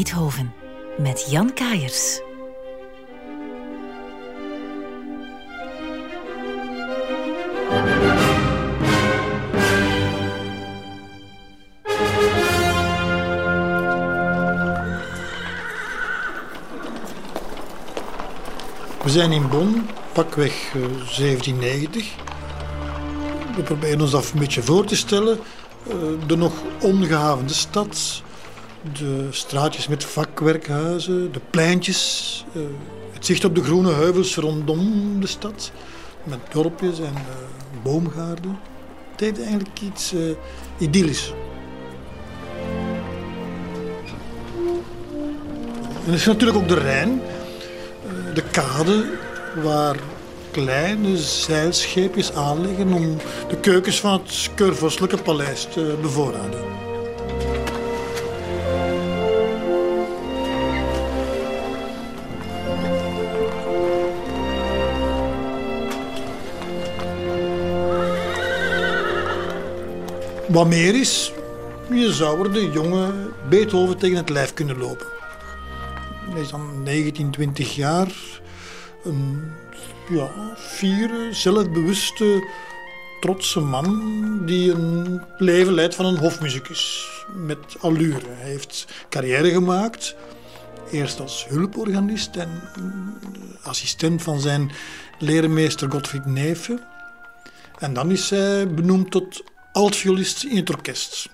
Beethoven met Jan Kaiers. We zijn in Bonn, pakweg 1790. Eh, We proberen ons dat een beetje voor te stellen. Eh, de nog ongehavende stad, de straatjes met vakwerkhuizen, de pleintjes, eh, het zicht op de groene heuvels rondom de stad, met dorpjes en boomgaarden. Het heeft eigenlijk iets idyllisch. En er is natuurlijk ook de Rijn de kade waar kleine zeilscheepjes aanleggen om de keukens van het keurvorstelijke paleis te bevoorraden. Wat meer is, je zou er de jonge Beethoven tegen het lijf kunnen lopen. Hij is dan 19, 20 jaar. Een ja, fiere, zelfbewuste, trotse man die een leven leidt van een hofmuzikus. Met allure. Hij heeft carrière gemaakt. Eerst als hulporganist en assistent van zijn leermeester Gottfried Neefe. En dan is hij benoemd tot altviolist in het orkest.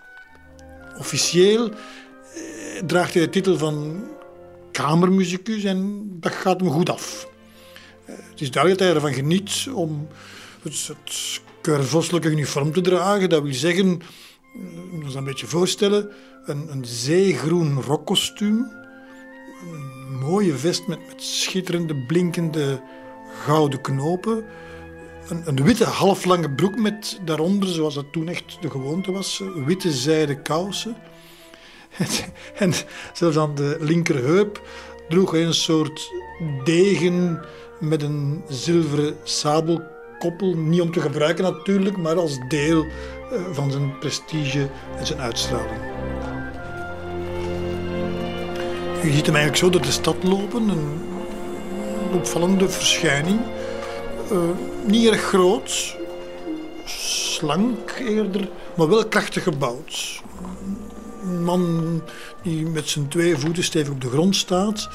Officieel eh, draagt hij de titel van kamermuzikus en dat gaat hem goed af. Eh, het is duidelijk dat hij ervan geniet om het, het uniform te dragen. Dat wil zeggen, eh, dat is een beetje voorstellen, een, een zeegroen rokkostuum, een mooie vest met, met schitterende, blinkende gouden knopen, een, een, witte halflange broek met daaronder, zoals dat toen echt de gewoonte was, witte zijden kousen. En zelfs aan de linkerheup droeg hij een soort degen met een zilveren sabelkoppel. Niet om te gebruiken natuurlijk, maar als deel eh, van zijn prestige en zijn uitstraling. Je ziet hem eigenlijk zo door de stad lopen, een opvallende verschijning. Uh, niet erg groot, slank eerder, maar wel krachtig gebouwd een man die met zijn twee voeten stevig op de grond staat.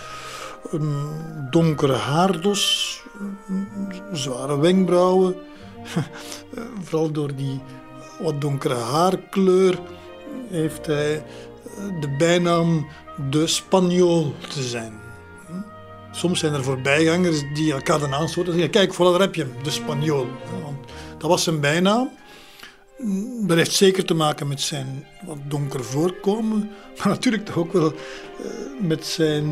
Een donkere haardos, zware wenkbrauwen. Vooral door die wat donkere haarkleur heeft hij de bijnaam de Spanjool te zijn. Soms zijn er voorbijgangers die elkaar dan aanstoten en zeggen: Kijk, voilà, daar heb je hem, de Spanjool. dat was zijn bijnaam. Dat heeft zeker te maken met zijn wat donker voorkomen, maar natuurlijk toch ook wel uh, met zijn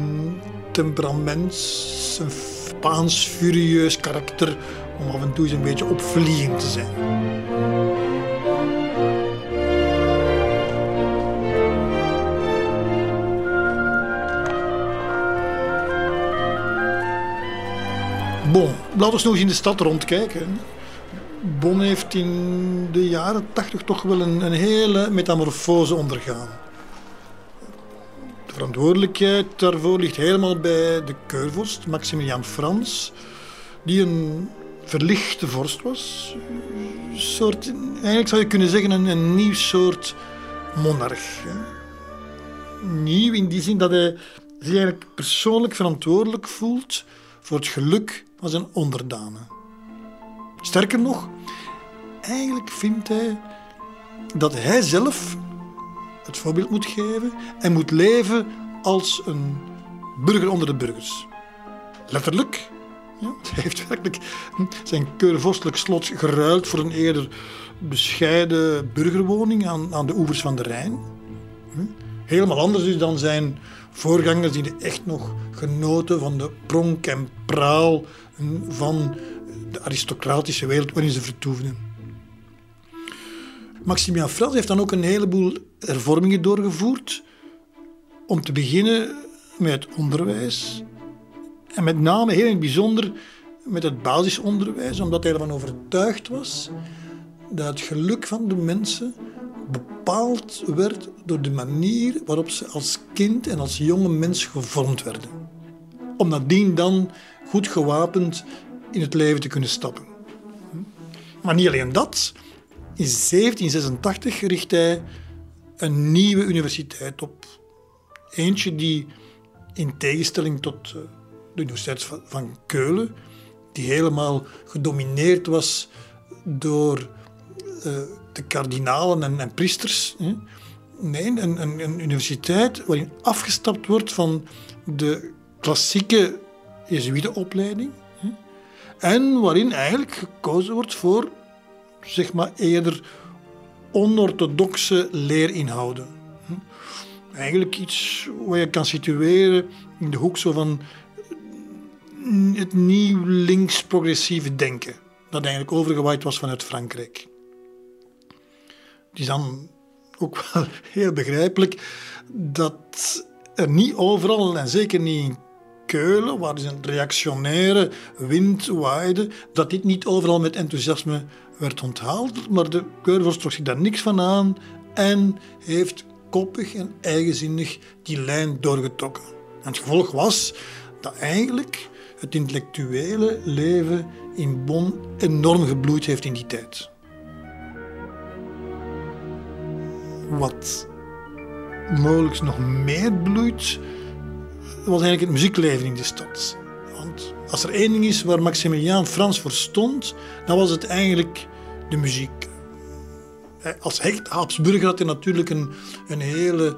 temperament, zijn Spaans furieus karakter, om af en toe eens een beetje opvliegend te zijn. Bon, laten we nog eens in de stad rondkijken. Bonn heeft in de jaren tachtig toch wel een, een hele metamorfose ondergaan. De verantwoordelijkheid daarvoor ligt helemaal bij de keurvorst, Maximilian Frans, die een verlichte vorst was. Een soort, eigenlijk zou je kunnen zeggen een, een nieuw soort monarch. Nieuw in die zin dat hij zich eigenlijk persoonlijk verantwoordelijk voelt voor het geluk van zijn onderdanen. Sterker nog, eigenlijk vindt hij dat hij zelf het voorbeeld moet geven en moet leven als een burger onder de burgers. Letterlijk. Ja, hij heeft werkelijk zijn keurvorstelijk slot geruild voor een eerder bescheiden burgerwoning aan, aan de oevers van de Rijn. Hm? Helemaal anders is dan zijn voorgangers die echt nog genoten van de pronk en praal van de aristocratische wereld waarin ze vertoefden. Maximilian Frans heeft dan ook een heleboel hervormingen doorgevoerd. Om te beginnen met het onderwijs. En met name heel in het bijzonder met het basisonderwijs, omdat hij ervan overtuigd was dat het geluk van de mensen bepaald werd door de manier waarop ze als kind en als jonge mens gevormd werden. Om nadien dan goed gewapend in het leven te kunnen stappen. Maar niet alleen dat. In 1786 richt hij een nieuwe universiteit op. Eentje die in tegenstelling tot eh, de Universiteit van Keulen, die helemaal gedomineerd was door uh, de kardinalen en, priesters. Nee, een, een, een, universiteit waarin afgestapt wordt van de klassieke Jezuïetenopleiding. En waarin eigenlijk gekozen wordt voor zeg maar eerder onorthodoxe leerinhouden. Eigenlijk iets wat je kan situeren in de hoek zo van het nieuw links-progressieve denken, dat eigenlijk overgewaaid was vanuit Frankrijk. Het is dan ook wel heel begrijpelijk dat er niet overal, en zeker niet in Waar dus een reactionaire wind waaide, dat dit niet overal met enthousiasme werd onthaald. Maar de keurvorst trok zich daar niks van aan en heeft koppig en eigenzinnig die lijn doorgetrokken. En het gevolg was dat eigenlijk het intellectuele leven in Bonn enorm gebloeid heeft in die tijd. Wat mogelijk nog meer bloeit, was eigenlijk het muziekleven in de stad. Want als er één ding is waar Maximiliaan Frans voor stond, dan was het eigenlijk de muziek. Als hecht Habsburger had hij natuurlijk een, een hele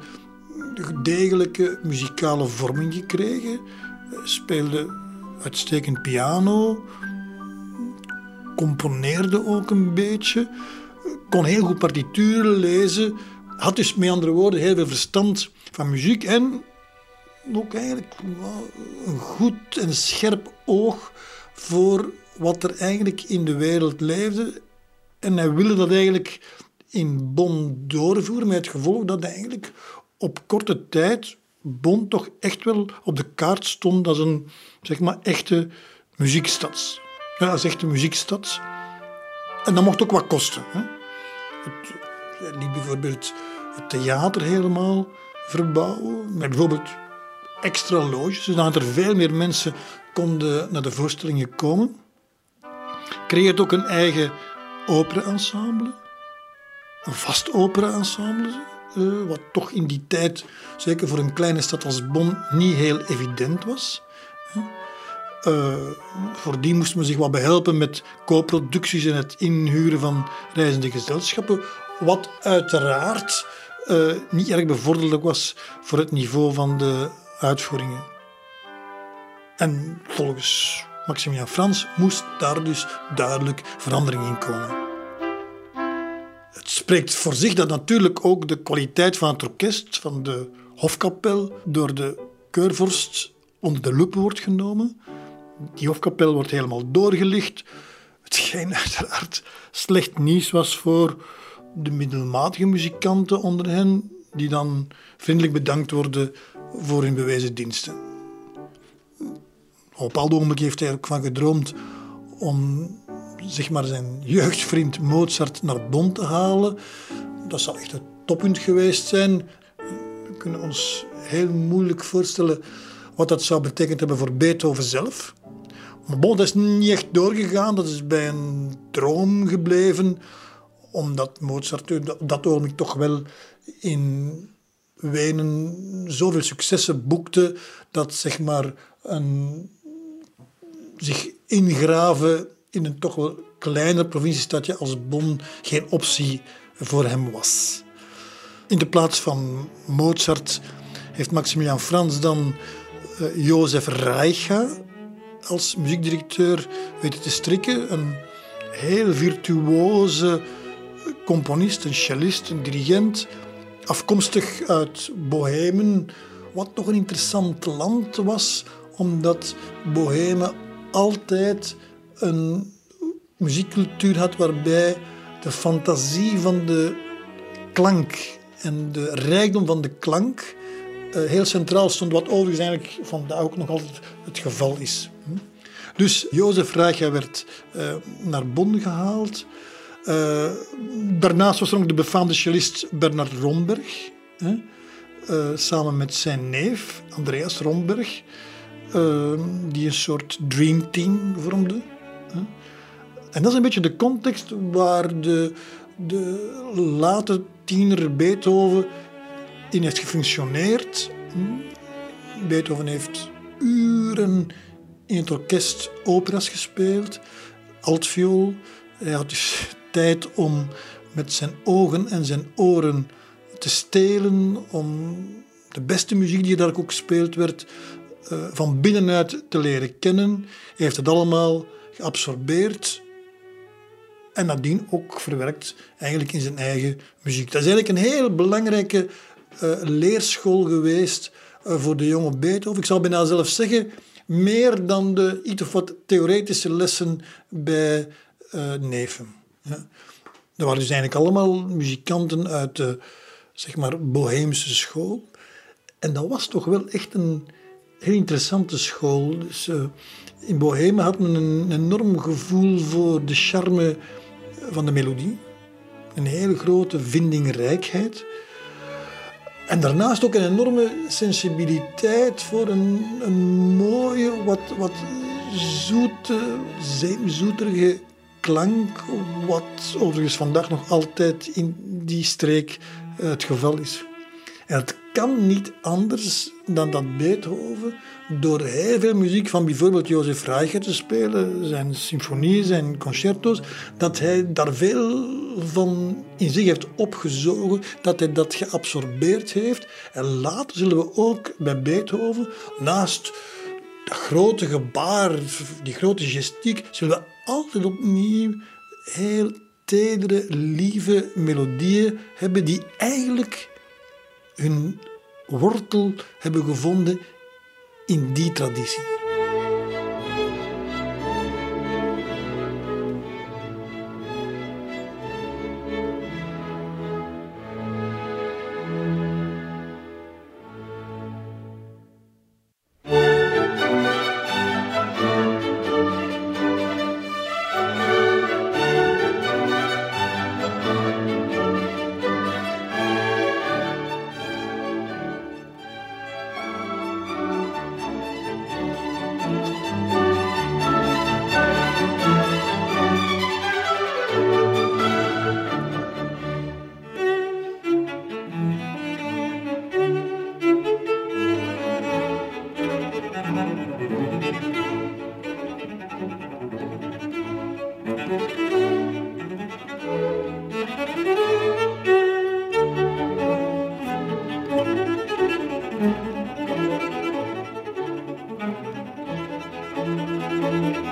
degelijke muzikale vorming gekregen. Speelde uitstekend piano, componeerde ook een beetje, kon heel goed partituren lezen, had dus met andere woorden heel veel verstand van muziek en ook eigenlijk een goed en scherp oog voor wat er eigenlijk in de wereld leefde. En hij wilde dat eigenlijk in Bonn doorvoeren, met het gevolg dat eigenlijk op korte tijd Bonn toch echt wel op de kaart stond als een zeg maar, echte muziekstad. Ja, als echte muziekstad. En dat mocht ook wat kosten. Hè. Het, liet bijvoorbeeld het theater helemaal verbouwen, met bijvoorbeeld extra loges, zodat er veel meer mensen konden naar de voorstellingen komen. Creëert ook een eigen opera-ensemble, een vast opera-ensemble, uh, wat toch in die tijd, zeker voor een kleine stad als Bonn, niet heel evident was. Uh, voordien moest men zich wat behelpen met co-producties en het inhuren van reizende gezelschappen, wat uiteraard uh, niet erg bevorderlijk was voor het niveau van de uitvoeringen. En volgens Maximilian Frans moest daar dus duidelijk verandering in komen. Het spreekt voor zich dat natuurlijk ook de kwaliteit van het orkest, van de hofkapel, door de keurvorst onder de loep wordt genomen. Die hofkapel wordt helemaal doorgelicht. Hetgeen uiteraard slecht nieuws was voor de middelmatige muzikanten onder hen, die dan vriendelijk bedankt worden voor hun bewezen diensten. Op bepaald ogenblik heeft hij er ook van gedroomd om zeg maar, zijn jeugdvriend Mozart naar Bonn te halen. Dat zou echt het toppunt geweest zijn. We kunnen ons heel moeilijk voorstellen wat dat zou betekend hebben voor Beethoven zelf. Maar bon, dat is niet echt doorgegaan. Dat is bij een droom gebleven. Omdat Mozart op dat ogenblik toch wel in Wenen zoveel successen boekte dat zeg maar een, zich ingraven in een toch wel kleiner provinciestadje als Bonn geen optie voor hem was. In de plaats van Mozart heeft Maximilian Frans dan uh, Jozef Reicha als muziekdirecteur weten te strikken. Een heel virtuoze componist, een cellist, een dirigent afkomstig uit Bohemen, wat nog een interessant land was, omdat Bohemen altijd een muziekcultuur had waarbij de fantasie van de klank en de rijkdom van de klank uh, heel centraal stond, wat overigens eigenlijk vandaag ook nog altijd het geval is. Hm? Dus Jozef Reicha werd uh, naar Bonn gehaald Uh, daarnaast was er ook de befaamde cellist Bernard Romberg, hè, uh, samen met zijn neef Andreas Romberg, uh, die een soort dream team vormde. En dat is een beetje de context waar de, de late tiener Beethoven in heeft gefunctioneerd. Beethoven heeft uren in het orkest operas gespeeld, altviool. Hij had dus tijd om met zijn ogen en zijn oren te stelen, om de beste muziek die daar ook gespeeld werd, uh, van binnenuit te leren kennen. Hij heeft het allemaal geabsorbeerd en nadien ook verwerkt eigenlijk in zijn eigen muziek. Dat is eigenlijk een heel belangrijke uh, leerschool geweest uh, voor de jonge Beethoven. Ik zal bijna zelf zeggen, meer dan de iets of wat theoretische lessen bij uh, neven. Dat waren dus eigenlijk allemaal muzikanten uit de zeg maar, boheemse school. En dat was toch wel echt een heel interessante school. Dus, uh, in Bohemen had men een enorm gevoel voor de charme van de melodie. Een hele grote vindingrijkheid. En daarnaast ook een enorme sensibiliteit voor een, een mooie, wat, wat zoete, zoeterige klank. Wat overigens vandaag nog altijd in die streek eh, het geval is. En het kan niet anders dan dat Beethoven door heel veel muziek van bijvoorbeeld Jozef Reicher te spelen, zijn symfonieën, zijn concerto's, dat hij daar veel van in zich heeft opgezogen, dat hij dat geabsorbeerd heeft. En later zullen we ook bij Beethoven, naast dat grote gebaar, die grote gestiek, zullen we altijd opnieuw heel tedere, lieve melodieën hebben die eigenlijk hun wortel hebben gevonden in die traditie. Música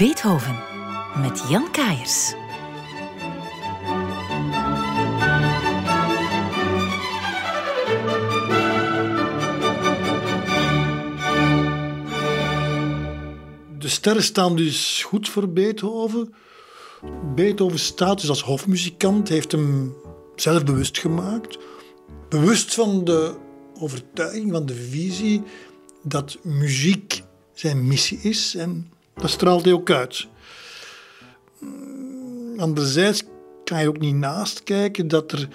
Beethoven met Jan Kaiers. De sterren staan dus goed voor Beethoven. Beethovens status als hofmuzikant heeft hem zelf bewust gemaakt. Bewust van de overtuiging, van de visie dat muziek zijn missie is en dat straalt hij ook uit. Anderzijds kan je ook niet naast kijken dat er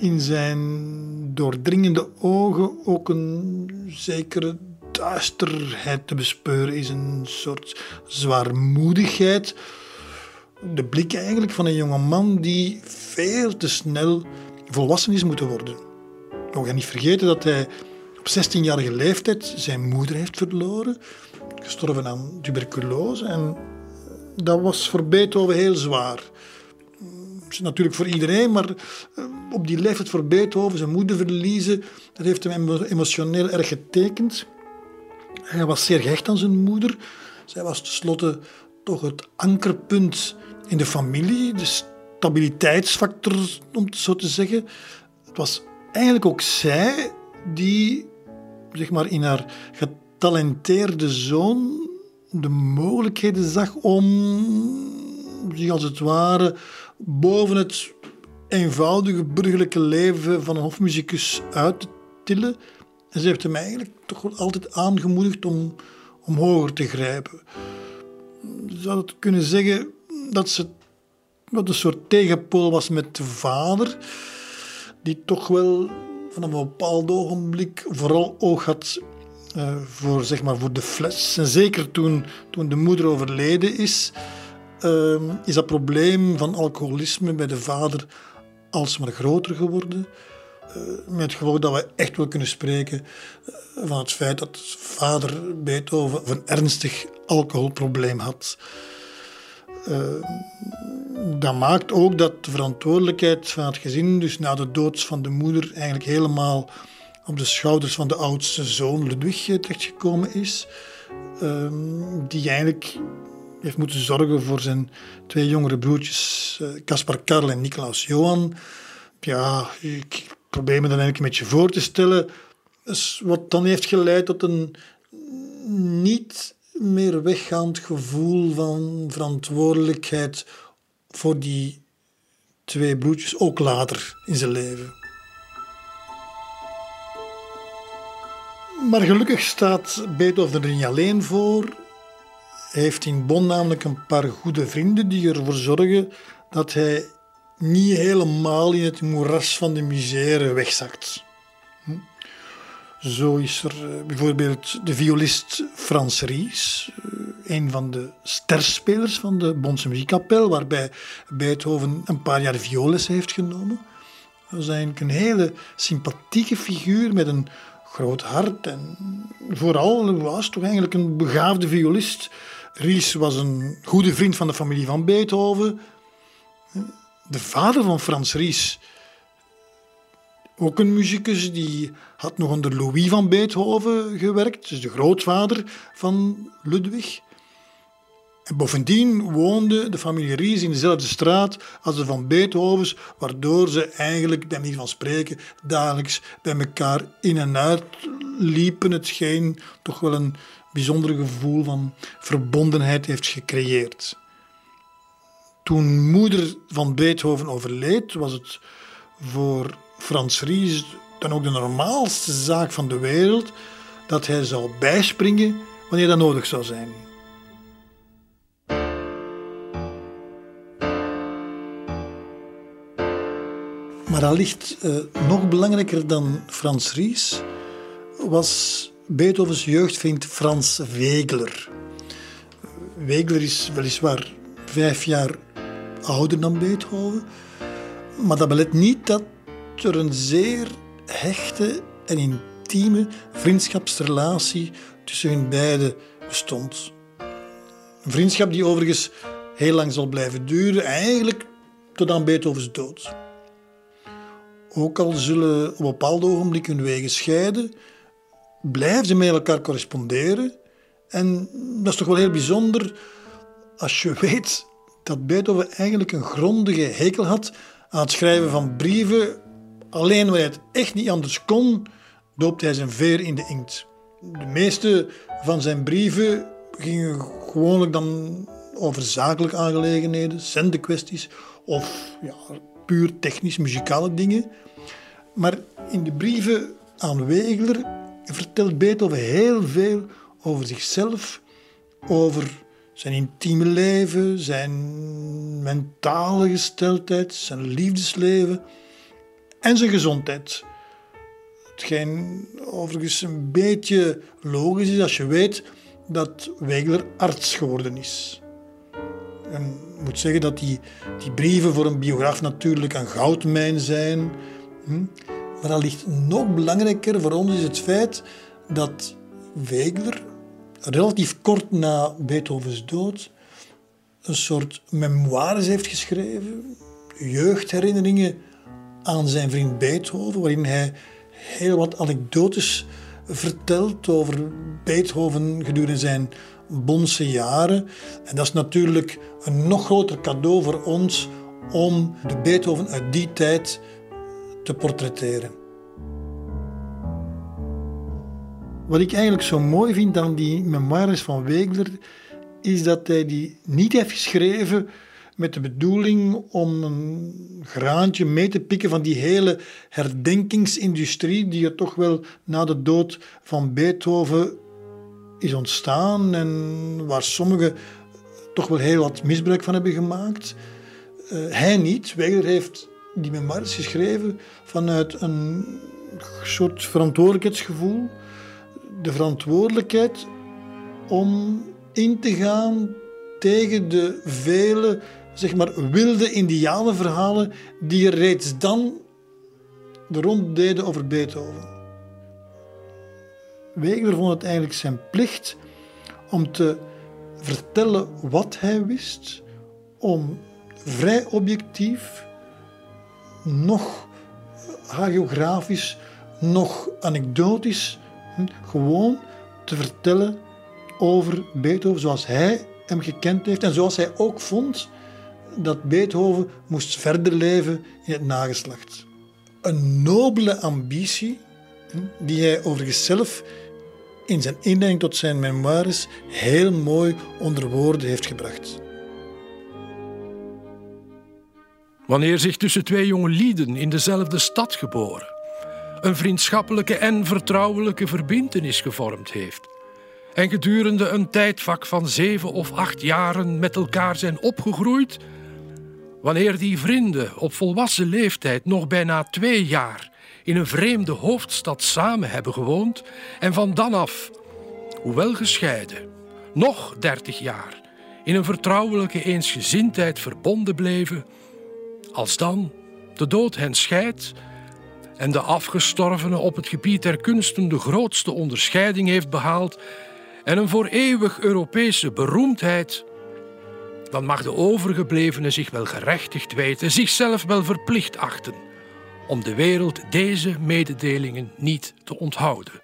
in zijn doordringende ogen ook een zekere duisterheid te bespeuren is, een soort zwaarmoedigheid. De blik eigenlijk van een jonge man die veel te snel volwassen is moeten worden. We gaan niet vergeten dat hij op 16-jarige leeftijd zijn moeder heeft verloren, gestorven aan tuberculose. En dat was voor Beethoven heel zwaar. Natuurlijk voor iedereen, maar eh, op die leeftijd voor Beethoven zijn moeder verliezen, dat heeft hem emotioneel erg getekend. Hij was zeer gehecht aan zijn moeder. Zij was tenslotte toch het ankerpunt in de familie, de stabiliteitsfactor, om het zo te zeggen. Het was eigenlijk ook zij die zeg maar, in haar getalenteerde zoon de mogelijkheden zag om zich als het ware boven het eenvoudige burgerlijke leven van een hofmuzikus uit te tillen. En ze heeft hem eigenlijk toch altijd aangemoedigd om, om hoger te grijpen. Je zou het kunnen zeggen dat ze wat een soort tegenpool was met de vader, die toch wel vanaf een bepaald ogenblik vooral oog had uh, voor, zeg maar, voor de fles. En zeker toen, toen de moeder overleden is, uh, is dat probleem van alcoholisme bij de vader alsmaar groter geworden. Uh, met het gevolg dat we echt wel kunnen spreken van het feit dat vader Beethoven een ernstig alcoholprobleem had. dat maakt ook dat de verantwoordelijkheid van het gezin, dus na de dood van de moeder, eigenlijk helemaal op de schouders van de oudste zoon Ludwig terechtgekomen is. Ehm, die eigenlijk heeft moeten zorgen voor zijn twee jongere broertjes, uh, Caspar Karl en Nicolaas Johan. Ja, ik probeer me dan eigenlijk een beetje voor te stellen. Dus wat dan heeft geleid tot een niet meer weggaand gevoel van verantwoordelijkheid voor die twee broertjes, ook later in zijn leven. Maar gelukkig staat Beethoven er niet alleen voor. Hij heeft in Bonn namelijk een paar goede vrienden die ervoor zorgen dat hij niet helemaal in het moeras van de misère wegzakt. Hm? Zo is er eh, bijvoorbeeld de violist Frans Ries, eh, een van de sterspelers van de Bondse muziekkapel, waarbij Beethoven een paar jaar violes heeft genomen. Dat is eigenlijk een hele sympathieke figuur met een groot hart en vooral was toch eigenlijk een begaafde violist. Ries was een goede vriend van de familie van Beethoven. De vader van Frans Ries, ook een muzikus, die had nog onder Louis van Beethoven gewerkt, dus de grootvader van Ludwig. En bovendien woonde de familie Ries in dezelfde straat als de van Beethovens, waardoor ze eigenlijk, bij manier van spreken, dagelijks bij elkaar in en uit liepen. Hetgeen toch wel een bijzonder gevoel van verbondenheid heeft gecreëerd. Toen moeder van Beethoven overleed, was het voor Frans Ries dan ook de normaalste zaak van de wereld dat hij zou bijspringen wanneer dat nodig zou zijn. Maar allicht uh, nog belangrijker dan Frans Ries was Beethovens jeugdvriend Frans Wegler. Wegler is weliswaar vijf jaar ouder dan Beethoven, maar dat belet niet dat er een zeer hechte en intieme vriendschapsrelatie tussen hun beiden bestond. Een vriendschap die overigens heel lang zal blijven duren, eigenlijk tot aan Beethovens dood. Ook al zullen op een bepaald ogenblik hun wegen scheiden, blijven ze met elkaar corresponderen. En dat is toch wel heel bijzonder als je weet dat Beethoven eigenlijk een grondige hekel had aan het schrijven van brieven, alleen waar hij het echt niet anders kon, doopte hij zijn veer in de inkt. De meeste van zijn brieven gingen gewoonlijk dan over zakelijke aangelegenheden, zendekwesties of ja, puur technisch muzikale dingen. Maar in de brieven aan Wegeler vertelt Beethoven heel veel over zichzelf, over zijn intieme leven, zijn mentale gesteldheid, zijn liefdesleven en zijn gezondheid. Hetgeen overigens een beetje logisch is als je weet dat Wegeler arts geworden is. En ik moet zeggen dat die, die brieven voor een biograaf natuurlijk een goudmijn zijn. Hm? Maar dat ligt nog belangrijker voor ons is het feit dat Wegeler relatief kort na Beethovens dood een soort memoires heeft geschreven, jeugdherinneringen aan zijn vriend Beethoven, waarin hij heel wat anekdotes vertelt over Beethoven gedurende zijn bonse jaren. En dat is natuurlijk een nog groter cadeau voor ons om de Beethoven uit die tijd te portretteren. Wat ik eigenlijk zo mooi vind aan die memoires van Wegeler, is dat hij die niet heeft geschreven met de bedoeling om een graantje mee te pikken van die hele herdenkingsindustrie die er toch wel na de dood van Beethoven is ontstaan en waar sommigen toch wel heel wat misbruik van hebben gemaakt. Uh, hij niet. Wegeler heeft die memoires geschreven vanuit een soort verantwoordelijkheidsgevoel de verantwoordelijkheid om in te gaan tegen de vele zeg maar, wilde indianenverhalen die er reeds dan de deden over Beethoven. Wegener vond het eigenlijk zijn plicht om te vertellen wat hij wist, om vrij objectief, nog hagiografisch, nog anekdotisch gewoon te vertellen over Beethoven zoals hij hem gekend heeft en zoals hij ook vond dat Beethoven moest verder leven in het nageslacht. Een nobele ambitie die hij overigens zelf in zijn inleiding tot zijn memoires heel mooi onder woorden heeft gebracht. Wanneer zich tussen twee jonge lieden in dezelfde stad geboren een vriendschappelijke en vertrouwelijke verbintenis gevormd heeft. En gedurende een tijdvak van zeven of acht jaren met elkaar zijn opgegroeid, wanneer die vrienden op volwassen leeftijd nog bijna twee jaar in een vreemde hoofdstad samen hebben gewoond en van dan af, hoewel gescheiden, nog dertig jaar in een vertrouwelijke eensgezindheid verbonden bleven, als dan de dood hen scheidt en de afgestorvene op het gebied der kunsten de grootste onderscheiding heeft behaald en een voor eeuwig Europese beroemdheid, dan mag de overgeblevene zich wel gerechtigd weten, zichzelf wel verplicht achten om de wereld deze mededelingen niet te onthouden.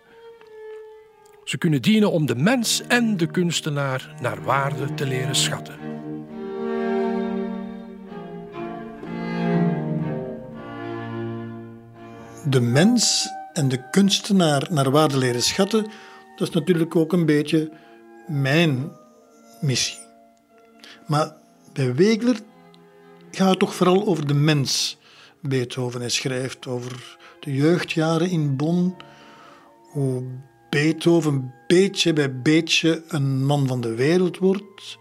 Ze kunnen dienen om de mens en de kunstenaar naar waarde te leren schatten. De mens en de kunstenaar naar waarde leren schatten, dat is natuurlijk ook een beetje mijn missie. Maar bij Wegeler gaat het toch vooral over de mens. Beethoven hij schrijft over de jeugdjaren in Bonn, hoe Beethoven beetje bij beetje een man van de wereld wordt.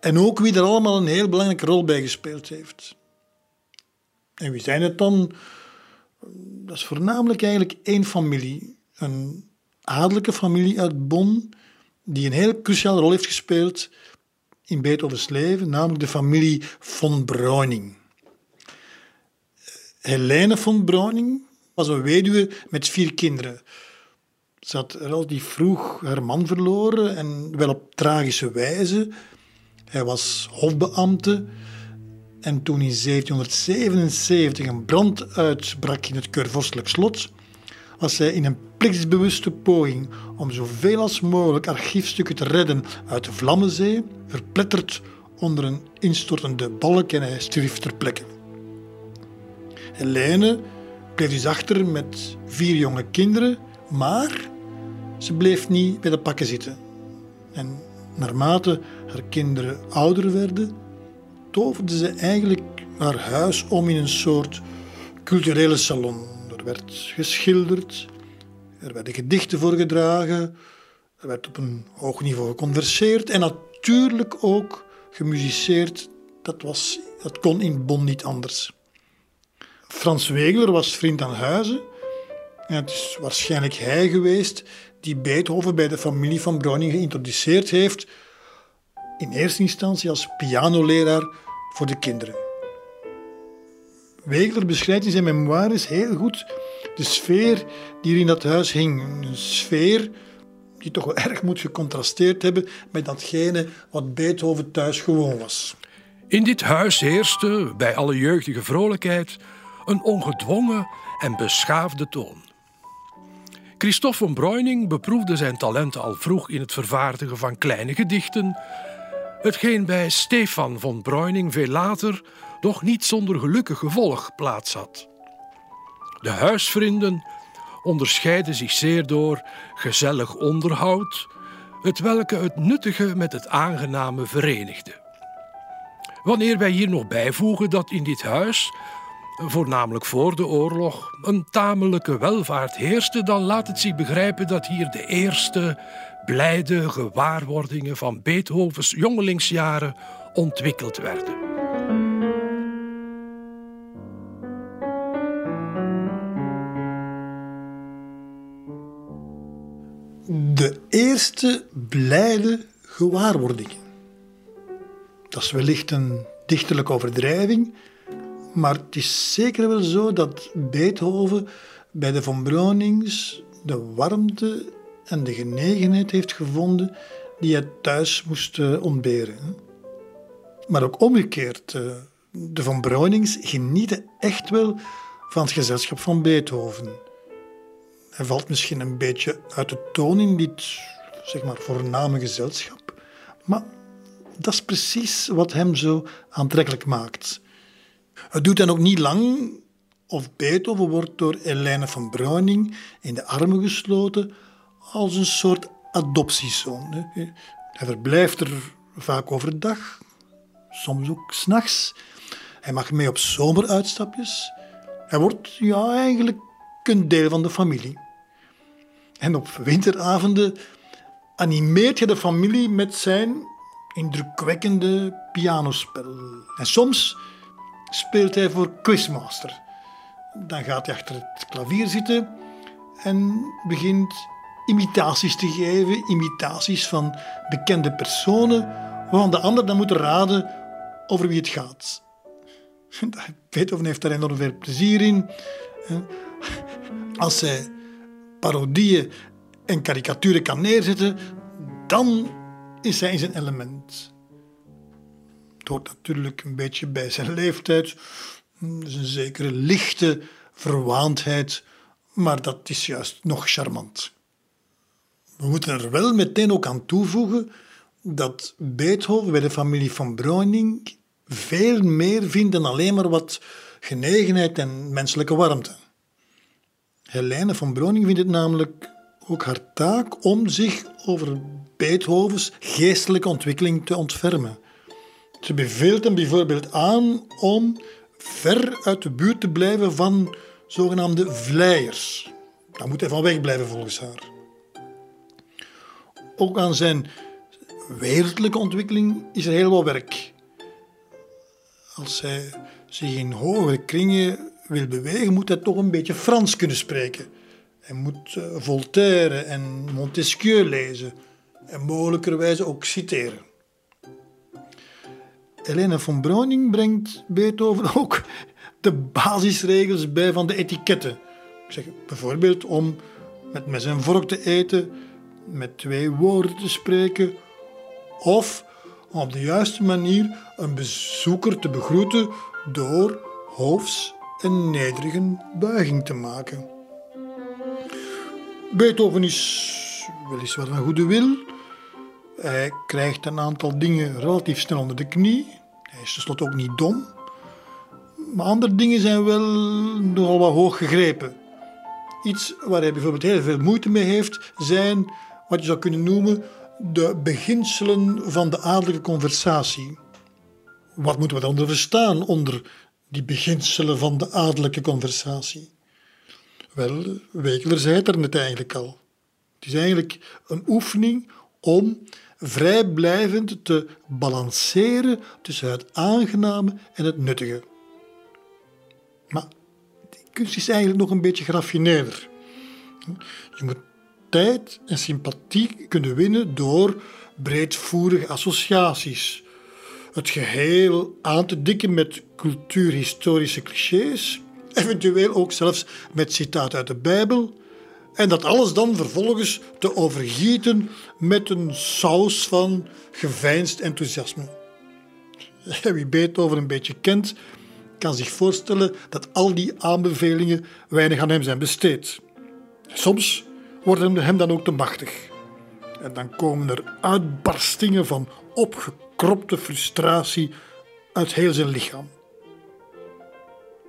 En ook wie er allemaal een heel belangrijke rol bij gespeeld heeft. En wie zijn het dan? Dat is voornamelijk eigenlijk één familie. Een adellijke familie uit Bonn, die een heel cruciale rol heeft gespeeld in Beethovens leven, namelijk de familie von Browning. Helene von Browning was een weduwe met vier kinderen. Ze had relatief vroeg haar man verloren en wel op tragische wijze. Hij was hofbeambte en toen in 1777 een brand uitbrak in het keurvorstelijk slot, was hij in een plichtsbewuste poging om zoveel als mogelijk archiefstukken te redden uit de Vlammenzee, verpletterd onder een instortende balk en hij stierf ter plekke. Helene bleef dus achter met vier jonge kinderen, maar ze bleef niet bij de pakken zitten. En naarmate haar kinderen ouder werden, toverde ze eigenlijk haar huis om in een soort culturele salon. Er werd geschilderd, er werden gedichten voorgedragen, er werd op een hoog niveau geconverseerd en natuurlijk ook gemusiceerd. Dat, was, dat kon in Bonn niet anders. Frans Wegeler was vriend aan huizen. En het is waarschijnlijk hij geweest die Beethoven bij de familie van Browning geïntroduceerd heeft, in eerste instantie als pianoleraar voor de kinderen. Wegeler beschrijft in zijn memoires heel goed de sfeer die er in dat huis hing. Een sfeer die toch wel erg moet gecontrasteerd hebben met datgene wat Beethoven thuis gewoon was. In dit huis heerste, bij alle jeugdige vrolijkheid, een ongedwongen en beschaafde toon. Christophe von Breuning beproefde zijn talenten al vroeg in het vervaardigen van kleine gedichten, hetgeen bij Stefan von Breuning veel later doch niet zonder gelukkig gevolg plaats had. De huisvrienden onderscheiden zich zeer door gezellig onderhoud, het welke het nuttige met het aangename verenigde. Wanneer wij hier nog bijvoegen dat in dit huis, voornamelijk voor de oorlog, een tamelijke welvaart heerste, dan laat het zich begrijpen dat hier de eerste blijde gewaarwordingen van Beethovens jongelingsjaren ontwikkeld werden. de eerste blijde gewaarwordingen. Dat is wellicht een dichterlijke overdrijving, maar het is zeker wel zo dat Beethoven bij de Von Breunings de warmte en de genegenheid heeft gevonden die hij thuis moest eh, ontberen. Maar ook omgekeerd, eh, de Von Breunings genieten echt wel van het gezelschap van Beethoven. Hij valt misschien een beetje uit de toon in dit zeg maar, voorname gezelschap. Maar dat is precies wat hem zo aantrekkelijk maakt. Het doet dan ook niet lang of Beethoven wordt door Helene van Browning in de armen gesloten als een soort adoptiezoon. Hij verblijft er vaak overdag, soms ook s'nachts. Hij mag mee op zomeruitstapjes. Hij wordt ja, eigenlijk een deel van de familie. En op winteravonden animeert je de familie met zijn indrukwekkende pianospel. En soms speelt hij voor Quizmaster. Dan gaat hij achter het klavier zitten en begint imitaties te geven, imitaties van bekende personen, waarvan de ander dan moet raden over wie het gaat. Beethoven heeft daar enorm veel plezier in. Als hij parodieën en karikaturen kan neerzetten, dan is hij in zijn element. Het hoort natuurlijk een beetje bij zijn leeftijd. Dus een zekere lichte verwaandheid, maar dat is juist nog charmant. We moeten er wel meteen ook aan toevoegen dat Beethoven bij de familie van Browning veel meer vindt dan alleen maar wat genegenheid en menselijke warmte. Helene van Browning vindt het namelijk ook haar taak om zich over Beethovens geestelijke ontwikkeling te ontfermen. Ze beveelt hem bijvoorbeeld aan om ver uit de buurt te blijven van zogenaamde vleiers. Daar moet hij van weg blijven volgens haar. Ook aan zijn wereldlijke ontwikkeling is er heel wat werk. Als hij zich in hogere kringen wil bewegen, moet hij toch een beetje Frans kunnen spreken. Hij moet uh, Voltaire en Montesquieu lezen en mogelijkerwijze ook citeren. Helena von Browning brengt Beethoven ook de basisregels bij van de etiketten. Ik zeg bijvoorbeeld om met mes en vork te eten, met twee woorden te spreken of op de juiste manier een bezoeker te begroeten door hoofs een nederige buiging te maken. Beethoven is weliswaar van goede wil. Hij krijgt een aantal dingen relatief snel onder de knie. Hij is tenslotte ook niet dom. Maar andere dingen zijn wel nogal wat hoog gegrepen. Iets waar hij bijvoorbeeld heel veel moeite mee heeft, zijn wat je zou kunnen noemen de beginselen van de adellijke conversatie. Wat moeten we dan verstaan onder die beginselen van de adellijke conversatie? Wel, Wegeler zei het er net eigenlijk al. Het is eigenlijk een oefening om vrijblijvend te balanceren tussen het aangename en het nuttige. Maar die kunst is eigenlijk nog een beetje geraffineerder. Je moet tijd en sympathie kunnen winnen door breedvoerige associaties. Het geheel aan te dikken met cultuurhistorische clichés, eventueel ook zelfs met citaten uit de Bijbel, en dat alles dan vervolgens te overgieten met een saus van geveinsd enthousiasme. Wie Beethoven een beetje kent, kan zich voorstellen dat al die aanbevelingen weinig aan hem zijn besteed. Soms worden hem dan ook te machtig. En dan komen er uitbarstingen van opgekropte frustratie uit heel zijn lichaam.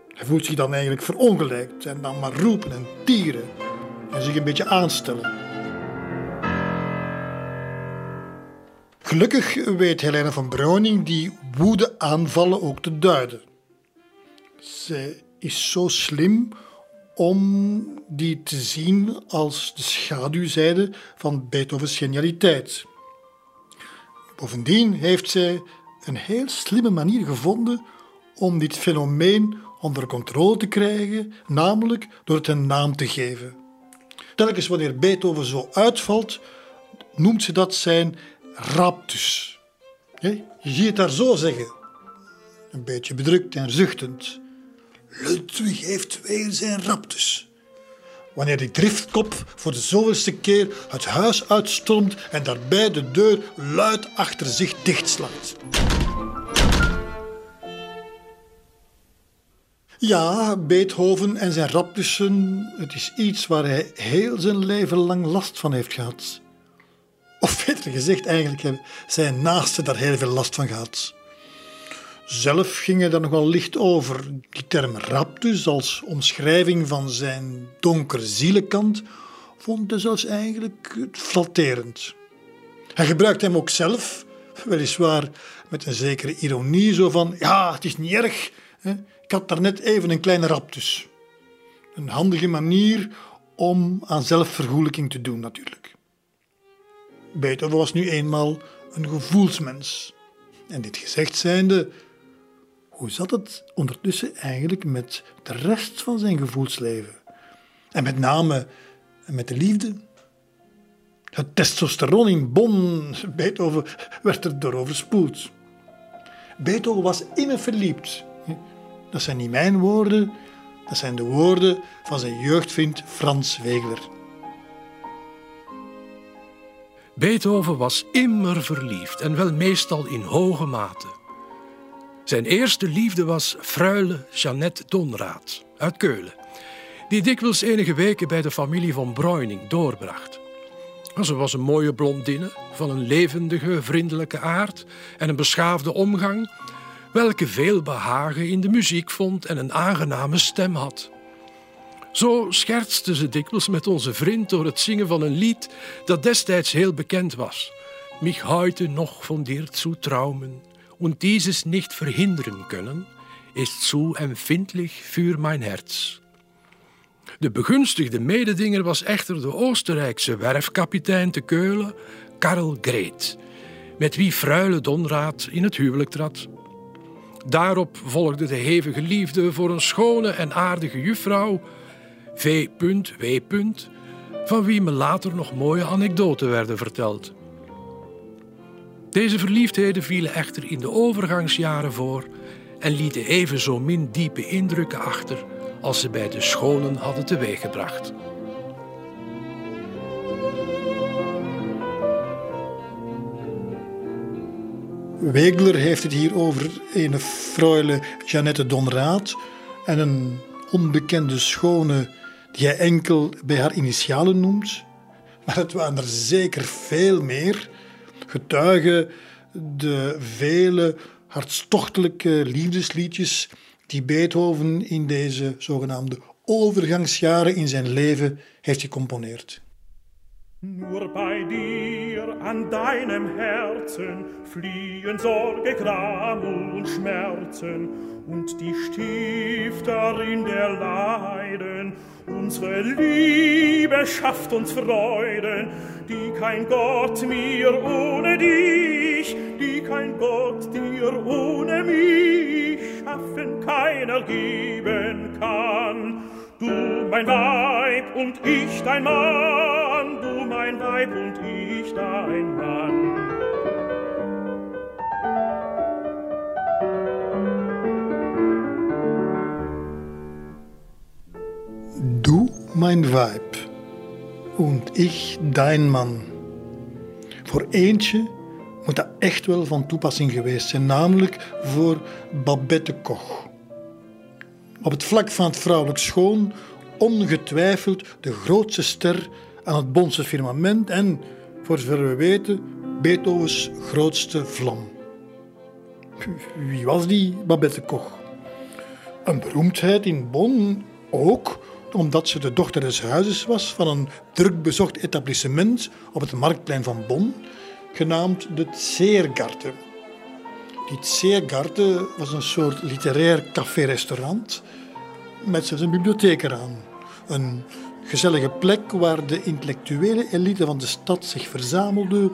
Hij voelt zich dan eigenlijk verongelijkt en dan maar roepen en tieren en zich een beetje aanstellen. Gelukkig weet Helena van Browning die woede-aanvallen ook te duiden. Zij is zo slim om die te zien als de schaduwzijde van Beethovens genialiteit. Bovendien heeft zij een heel slimme manier gevonden om dit fenomeen onder controle te krijgen, namelijk door het een naam te geven. Telkens wanneer Beethoven zo uitvalt, noemt ze dat zijn raptus. Je ziet het daar zo zeggen, een beetje bedrukt en zuchtend. Ludwig heeft weer zijn raptus. Wanneer die driftkop voor de zoveelste keer het huis uitstormt en daarbij de deur luid achter zich dichtslaat. Ja, Beethoven en zijn raptussen, het is iets waar hij heel zijn leven lang last van heeft gehad. Of beter gezegd, eigenlijk hebben zijn naasten daar heel veel last van gehad. Zelf ging hij daar nog wel licht over. Die term raptus als omschrijving van zijn donkere zielenkant vond hij zelfs eigenlijk flatterend. Hij gebruikte hem ook zelf, weliswaar met een zekere ironie, zo van ja, het is niet erg, ik had daarnet even een kleine raptus. Een handige manier om aan zelfvergoelijking te doen natuurlijk. Beethoven was nu eenmaal een gevoelsmens. En dit gezegd zijnde hoe zat het ondertussen eigenlijk met de rest van zijn gevoelsleven? En met name met de liefde? Het testosteron in Bonn, Beethoven werd er door overspoeld. Beethoven was immer verliefd. Dat zijn niet mijn woorden, dat zijn de woorden van zijn jeugdvriend Frans Wegeler. Beethoven was immer verliefd en wel meestal in hoge mate. Zijn eerste liefde was Freule Jeannette Donraad uit Keulen, die dikwijls enige weken bij de familie van Breuning doorbracht. Ze was een mooie blondine van een levendige, vriendelijke aard en een beschaafde omgang, welke veel behagen in de muziek vond en een aangename stem had. Zo schertste ze dikwijls met onze vriend door het zingen van een lied dat destijds heel bekend was. Mich heute noch von dir zu traumen, und dieses nicht verhindern können, ist zu empfindlich für mein Herz. De begunstigde mededinger was echter de Oostenrijkse werfkapitein te Keulen, Karl Greet, met wie Fruile Donraad in het huwelijk trad. Daarop volgde de hevige liefde voor een schone en aardige juffrouw, V.W. van wie me later nog mooie anekdoten werden verteld. Deze verliefdheden vielen echter in de overgangsjaren voor en lieten even zo min diepe indrukken achter als ze bij de schonen hadden teweeggebracht. Wegler heeft het hier over een freule Jeannette Donraad en een onbekende schone die hij enkel bij haar initialen noemt, maar het waren er zeker veel meer, getuigen de vele hartstochtelijke liefdesliedjes die Beethoven in deze zogenaamde overgangsjaren in zijn leven heeft gecomponeerd. Nur bei dir an deinem Herzen fliehen Sorge, Gram und Schmerzen und die Stifterin der Leiden. Unsere Liebe schafft uns Freuden, die kein Gott mir ohne dich, die kein Gott dir ohne mich schaffen keiner geben kann. Du mein Weib und ich dein Mann, du mein Weib und ich dein Mann. Du mein Weib und ich dein Mann. Voor eentje moet dat echt wel van toepassing geweest zijn, namelijk voor Babette Koch. Op het vlak van het vrouwelijk schoon ongetwijfeld de grootste ster aan het Bonse firmament en, voor zover we weten, Beethovens grootste vlam. Wie was die Babette Koch? Een beroemdheid in Bonn ook omdat ze de dochter des huizes was van een drukbezocht etablissement op het marktplein van Bonn, genaamd de Zeergarten. Die Zeergarten was een soort literair café-restaurant met zelfs een bibliotheek eraan. Een gezellige plek waar de intellectuele elite van de stad zich verzamelde,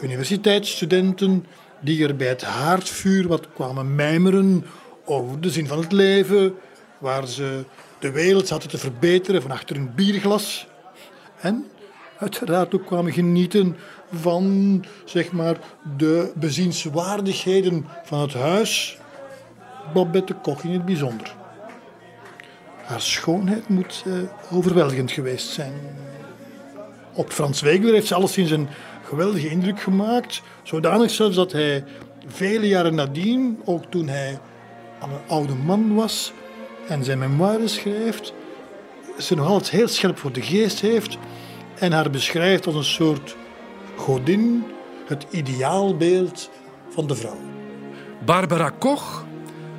universiteitsstudenten die er bij het haardvuur wat kwamen mijmeren over de zin van het leven, waar ze de wereld zaten te verbeteren van achter een bierglas. En uiteraard ook kwamen genieten van zeg maar, de bezienswaardigheden van het huis. Babette Koch in het bijzonder. Haar schoonheid moet uh, overweldigend geweest zijn. Op Frans Wegeler heeft ze alleszins een geweldige indruk gemaakt. Zodanig zelfs dat hij vele jaren nadien, ook toen hij al een oude man was en zijn memoires schrijft, ze nog altijd heel scherp voor de geest heeft en haar beschrijft als een soort godin, het ideaalbeeld van de vrouw. Barbara Koch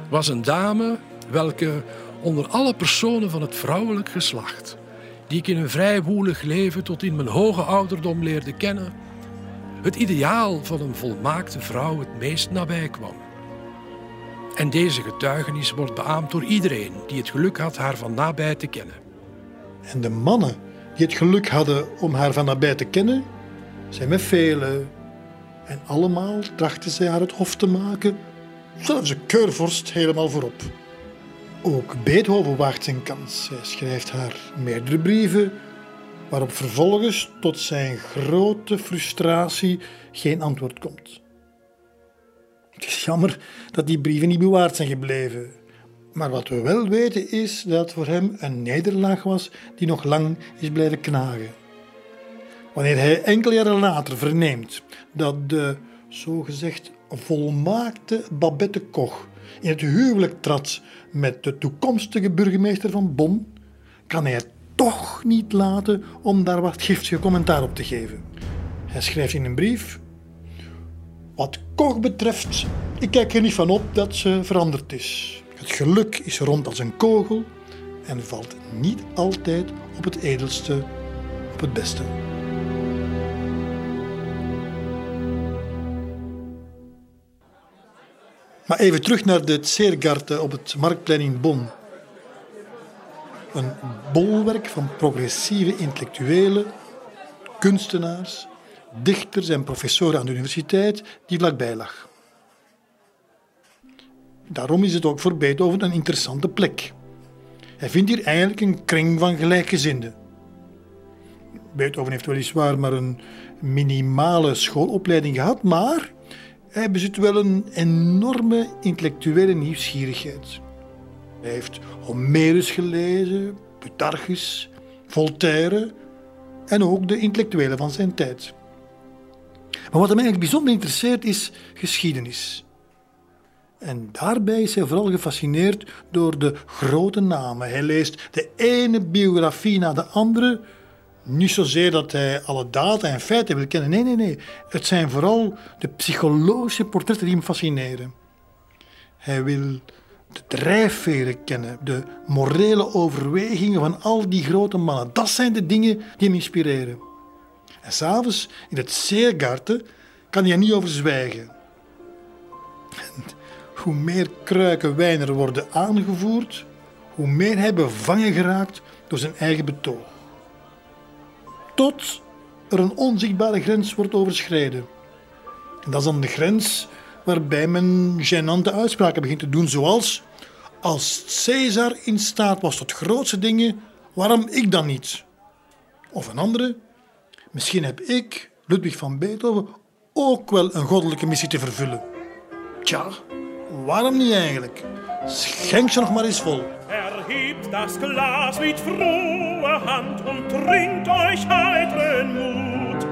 was een dame welke onder alle personen van het vrouwelijk geslacht, die ik in een vrij woelig leven tot in mijn hoge ouderdom leerde kennen, het ideaal van een volmaakte vrouw het meest nabij kwam. En deze getuigenis wordt beaamd door iedereen die het geluk had haar van nabij te kennen. En de mannen die het geluk hadden om haar van nabij te kennen, zijn met velen. En allemaal trachten zij haar het hof te maken, zelfs de keurvorst helemaal voorop. Ook Beethoven waagt zijn kans. Hij schrijft haar meerdere brieven, waarop vervolgens tot zijn grote frustratie geen antwoord komt. Het is jammer dat die brieven niet bewaard zijn gebleven. Maar wat we wel weten is dat voor hem een nederlaag was die nog lang is blijven knagen. Wanneer hij enkele jaren later verneemt dat de zogezegd volmaakte Babette Koch in het huwelijk trad met de toekomstige burgemeester van Bonn, kan hij het toch niet laten om daar wat giftige commentaar op te geven. Hij schrijft in een brief: Wat Koch betreft, ik kijk er niet van op dat ze veranderd is. Het geluk is rond als een kogel en valt niet altijd op het edelste, op het beste. Maar even terug naar de Zeergarten op het Marktplein in Bonn. Een bolwerk van progressieve intellectuelen, kunstenaars, dichters en professoren aan de universiteit die vlakbij lag. Daarom is het ook voor Beethoven een interessante plek. Hij vindt hier eigenlijk een kring van gelijkgezinden. Beethoven heeft weliswaar maar een minimale schoolopleiding gehad, maar hij bezit wel een enorme intellectuele nieuwsgierigheid. Hij heeft Homerus gelezen, Plutarchus, Voltaire en ook de intellectuelen van zijn tijd. Maar wat hem eigenlijk bijzonder interesseert is geschiedenis. En daarbij is hij vooral gefascineerd door de grote namen. Hij leest de ene biografie na de andere. Niet zozeer dat hij alle data en feiten wil kennen. Nee, nee, nee. Het zijn vooral de psychologische portretten die hem fascineren. Hij wil de drijfveren kennen, de morele overwegingen van al die grote mannen. Dat zijn de dingen die hem inspireren. En s'avonds in het Seergarten kan hij er niet over zwijgen. hoe meer kruiken wijn er worden aangevoerd, hoe meer hij bevangen geraakt door zijn eigen betoog. Tot er een onzichtbare grens wordt overschreden. En dat is dan de grens waarbij men gênante uitspraken begint te doen, zoals als Caesar in staat was tot grootste dingen, waarom ik dan niet? Of een andere, misschien heb ik, Ludwig van Beethoven, ook wel een goddelijke missie te vervullen. Tja, waarom niet eigenlijk? Schenk ze nog maar eens vol. Erhebt das Glas mit froher Hand und trinkt euch heiteren Mut.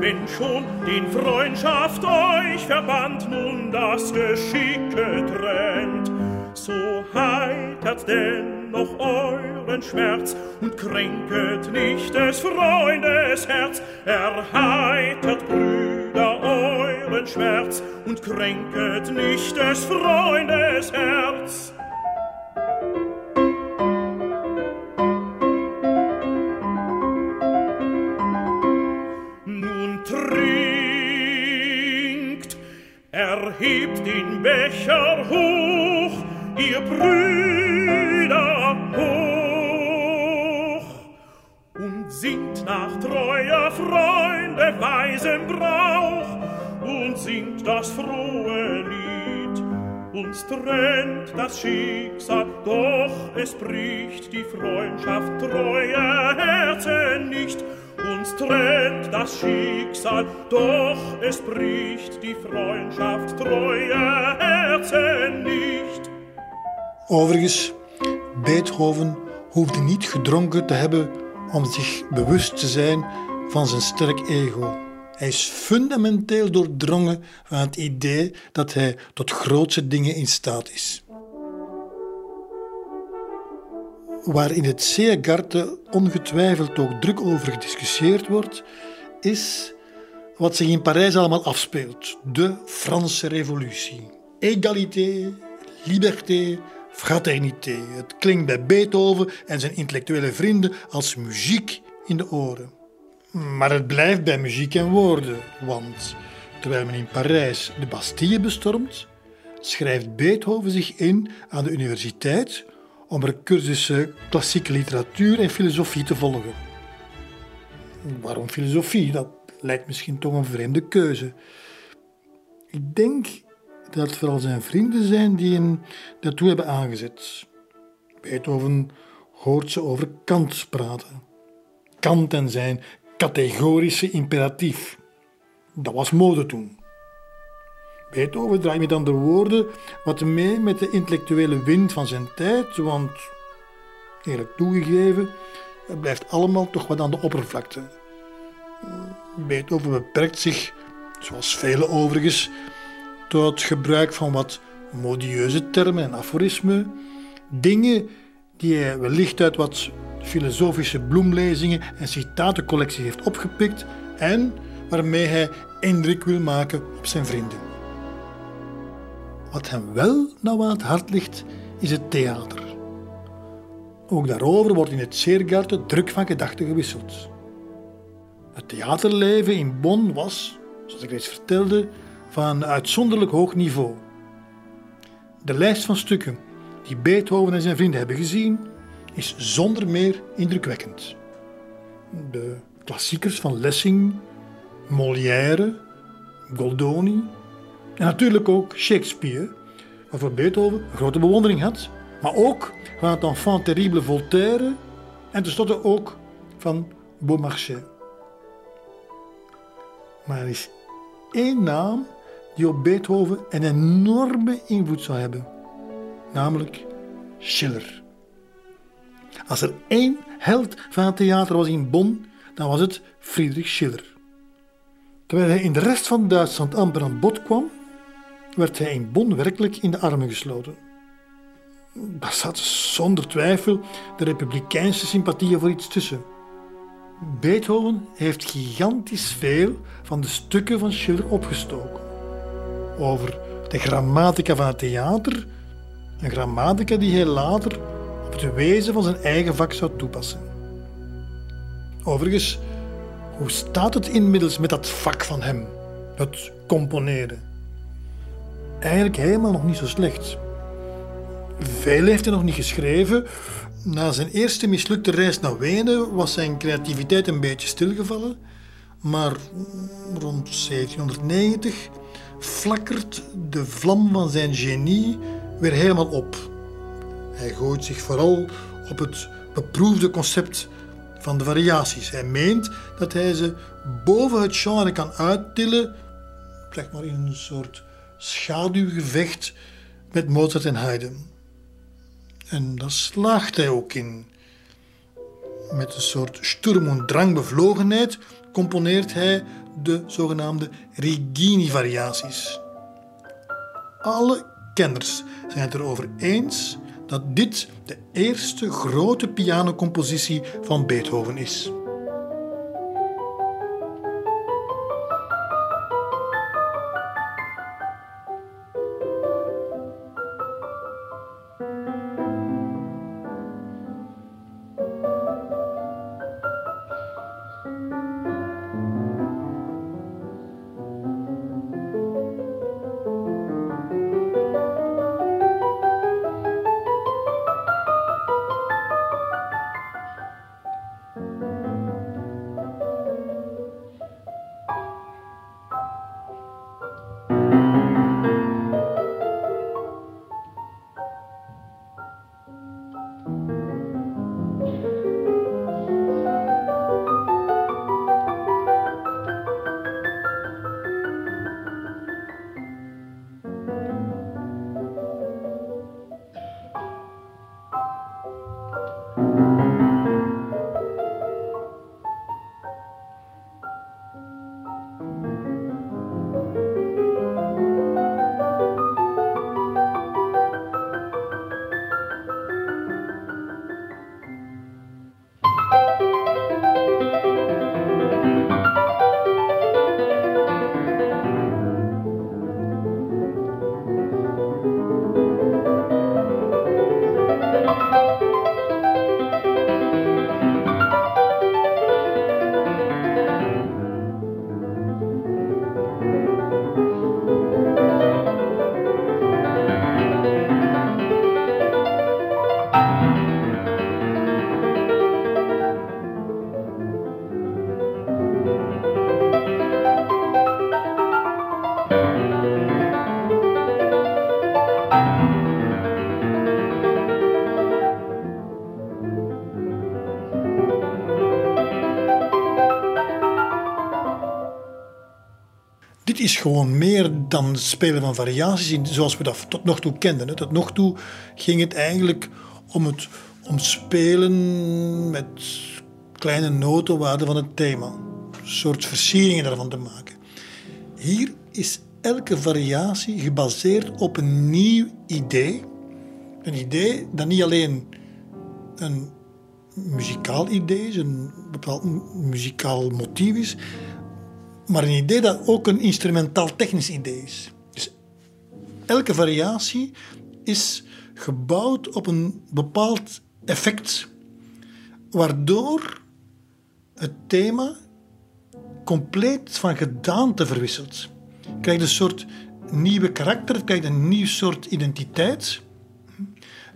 Wenn schon den Freundschaft euch verband, nun das Geschicke trennt, so heitert dennoch euren Schmerz und kränket nicht des Freundes Herz. Erheitert, Brüder, euren Schmerz und kränket nicht des Freundes Herz. Erhebt den Becher hoch, ihr Brüder hoch und singt nach treuer Freunde weisem Brauch und singt das frohe Lied. Uns trennt das Schicksal, doch es bricht die Freundschaft treuer Herzen nicht. Uns trennt das Schicksal, doch es bricht die Freundschaft treuer Herzen nicht. Overigens, Beethoven hoefde niet gedronken te hebben om zich bewust te zijn van zijn sterk ego. Hij is fundamenteel doordrongen van het idee dat hij tot grootse dingen in staat is. Waar in het Seegarten ongetwijfeld ook druk over gediscussieerd wordt, is wat zich in Parijs allemaal afspeelt. De Franse Revolutie. Égalité, liberté, fraternité. Het klinkt bij Beethoven en zijn intellectuele vrienden als muziek in de oren. Maar het blijft bij muziek en woorden, want terwijl men in Parijs de Bastille bestormt, schrijft Beethoven zich in aan de universiteit om er cursussen klassieke literatuur en filosofie te volgen. Waarom filosofie? Dat lijkt misschien toch een vreemde keuze. Ik denk dat het vooral zijn vrienden zijn die hem daartoe hebben aangezet. Beethoven hoort ze over Kant praten. Kant en zijn categorische imperatief. Dat was mode toen. Beethoven draait met andere woorden wat mee met de intellectuele wind van zijn tijd, want, eerlijk toegegeven, het blijft allemaal toch wat aan de oppervlakte. Beethoven beperkt zich, zoals vele overigens, tot gebruik van wat modieuze termen en aforismen, dingen die hij wellicht uit wat filosofische bloemlezingen en citatencollectie heeft opgepikt en waarmee hij indruk wil maken op zijn vrienden. Wat hem wel nauw aan het hart ligt, is het theater. Ook daarover wordt in het Seergarten druk van gedachten gewisseld. Het theaterleven in Bonn was, zoals ik reeds vertelde, van een uitzonderlijk hoog niveau. De lijst van stukken die Beethoven en zijn vrienden hebben gezien, is zonder meer indrukwekkend. De klassiekers van Lessing, Molière, Goldoni en natuurlijk ook Shakespeare, waarvoor Beethoven een grote bewondering had, maar ook van het enfant terrible Voltaire en tenslotte ook van Beaumarchais. Maar er is één naam die op Beethoven een enorme invloed zou hebben, namelijk Schiller. Als er één held van het theater was in Bonn, dan was het Friedrich Schiller. Terwijl hij in de rest van Duitsland amper aan bod kwam, werd hij in Bonn werkelijk in de armen gesloten. Daar zat zonder twijfel de republikeinse sympathieën voor iets tussen. Beethoven heeft gigantisch veel van de stukken van Schiller opgestoken. Over de grammatica van het theater, een grammatica die hij later op het wezen van zijn eigen vak zou toepassen. Overigens, hoe staat het inmiddels met dat vak van hem, het componeren? Eigenlijk helemaal nog niet zo slecht. Veel heeft hij nog niet geschreven. Na zijn eerste mislukte reis naar Wenen was zijn creativiteit een beetje stilgevallen. Maar rond 1790 flakkert de vlam van zijn genie weer helemaal op. Hij gooit zich vooral op het beproefde concept van de variaties. Hij meent dat hij ze boven het genre kan uittillen, zeg maar in een soort schaduwgevecht met Mozart en Haydn. En daar slaagt hij ook in. Met een soort sturm- en drangbevlogenheid componeert hij de zogenaamde Rigini-variaties. Alle kenners zijn het erover eens dat dit de eerste grote pianocompositie van Beethoven is. Is gewoon meer dan het spelen van variaties zoals we dat tot nog toe kenden. Tot nog toe ging het eigenlijk om het om spelen met kleine notenwaarden van het thema. Een soort versieringen daarvan te maken. Hier is elke variatie gebaseerd op een nieuw idee. Een idee dat niet alleen een muzikaal idee is, een bepaald muzikaal motief is, maar een idee dat ook een instrumentaal-technisch idee is. Dus elke variatie is gebouwd op een bepaald effect, waardoor het thema compleet van gedaante verwisselt. Je krijgt een soort nieuwe karakter, je krijgt een nieuw soort identiteit,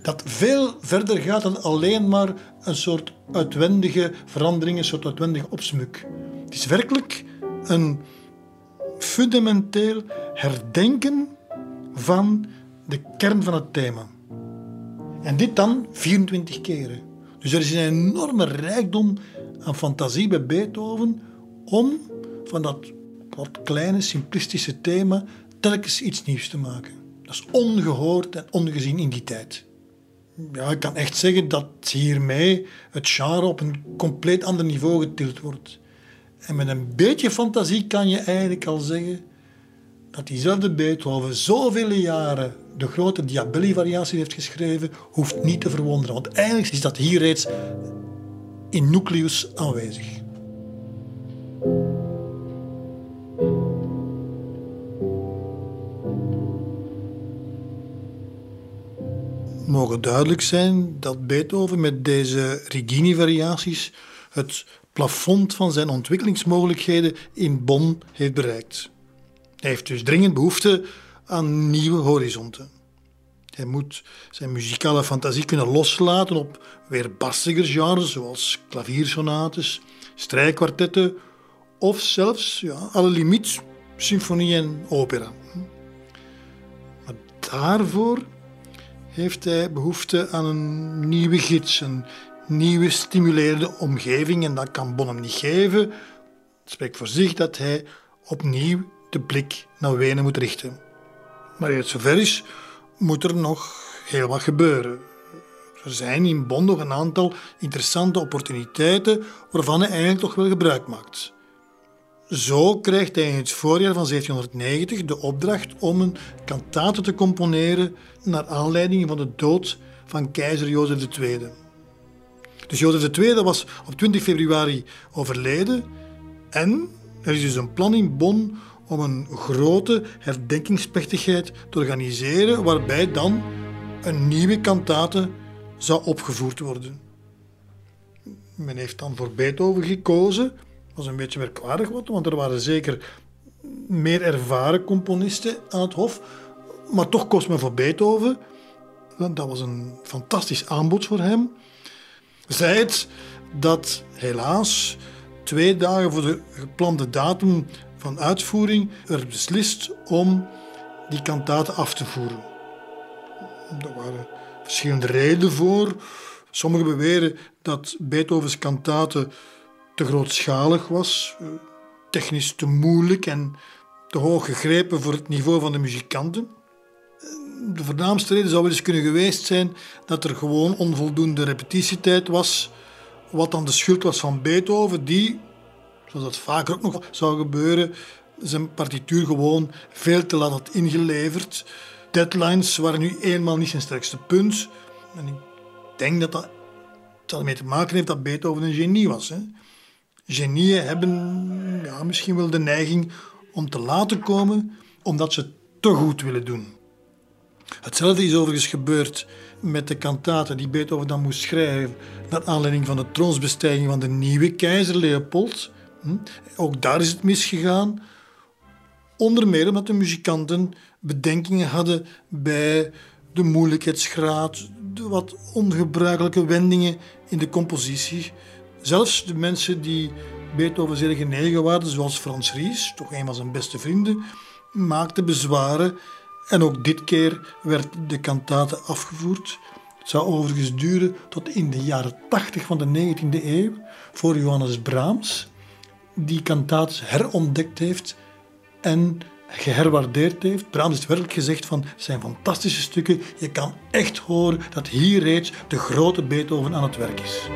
dat veel verder gaat dan alleen maar een soort uitwendige verandering, een soort uitwendige opsmuk. Het is werkelijk een fundamenteel herdenken van de kern van het thema. En dit dan 24 keren. Dus er is een enorme rijkdom aan fantasie bij Beethoven om van dat wat kleine, simplistische thema telkens iets nieuws te maken. Dat is ongehoord en ongezien in die tijd. Ja, ik kan echt zeggen dat hiermee het genre op een compleet ander niveau getild wordt. En met een beetje fantasie kan je eigenlijk al zeggen Dat diezelfde Beethoven zoveel jaren de grote Diabelli-variatie heeft geschreven, hoeft niet te verwonderen. Want eigenlijk is dat hier reeds in nucleus aanwezig. mogen duidelijk zijn dat Beethoven met deze Rigini-variaties het plafond van zijn ontwikkelingsmogelijkheden in Bonn heeft bereikt. Hij heeft dus dringend behoefte aan nieuwe horizonten. Hij moet zijn muzikale fantasie kunnen loslaten op weerbarstiger genres zoals klaviersonates, strijkkwartetten of zelfs ja, alle limiet, symfonie en opera. Maar daarvoor heeft hij behoefte aan een nieuwe gids, nieuwe stimulerende omgeving en dat kan Bonn hem niet geven. Het spreekt voor zich dat hij opnieuw de blik naar Wenen moet richten. Maar eer het zover is, moet er nog heel wat gebeuren. Er zijn in Bonn nog een aantal interessante opportuniteiten waarvan hij eigenlijk toch wel gebruik maakt. Zo krijgt hij in het voorjaar van 1790 de opdracht om een kantate te componeren naar aanleiding van de dood van keizer Jozef II. Dus Jozef II was op 20 februari overleden en er is dus een plan in Bonn om een grote herdenkingsplechtigheid te organiseren waarbij dan een nieuwe kantate zou opgevoerd worden. Men heeft dan voor Beethoven gekozen was een beetje merkwaardig, want er waren zeker meer ervaren componisten aan het hof. Maar toch kost men voor Beethoven. Dat was een fantastisch aanbod voor hem. Zij het dat helaas twee dagen voor de geplande datum van uitvoering er beslist om die kantaten af te voeren. Er waren verschillende redenen voor. Sommigen beweren dat Beethovens kantaten te grootschalig was, eh, technisch te moeilijk en te hoog gegrepen voor het niveau van de muzikanten. De voornaamste reden zou wel eens kunnen geweest zijn dat er gewoon onvoldoende repetitietijd was, wat dan de schuld was van Beethoven, die, zoals dat vaker ook nog zou gebeuren, zijn partituur gewoon veel te laat had ingeleverd. Deadlines waren nu eenmaal niet zijn sterkste punt. En ik denk dat dat ermee te maken heeft dat Beethoven een genie was. Hè. Genieën hebben ja, misschien wel de neiging om te laten komen omdat ze te goed willen doen. Hetzelfde is overigens gebeurd met de kantaten die Beethoven dan moest schrijven naar aanleiding van de troonsbestijging van de nieuwe keizer Leopold. Hm? Ook daar is het misgegaan. Onder meer omdat de muzikanten bedenkingen hadden bij de moeilijkheidsgraad, de wat ongebruikelijke wendingen in de compositie. Zelfs de mensen die Beethoven zeer genegen waren, zoals Frans Ries, toch een van zijn beste vrienden, maakten bezwaren. En ook dit keer werd de kantate afgevoerd. Het zou overigens duren tot in de jaren 80 van de 19e eeuw, voor Johannes Brahms, die kantaat herontdekt heeft en geherwaardeerd heeft. Brahms heeft werkelijk gezegd van zijn fantastische stukken. Je kan echt horen dat hier reeds de grote Beethoven aan het werk is.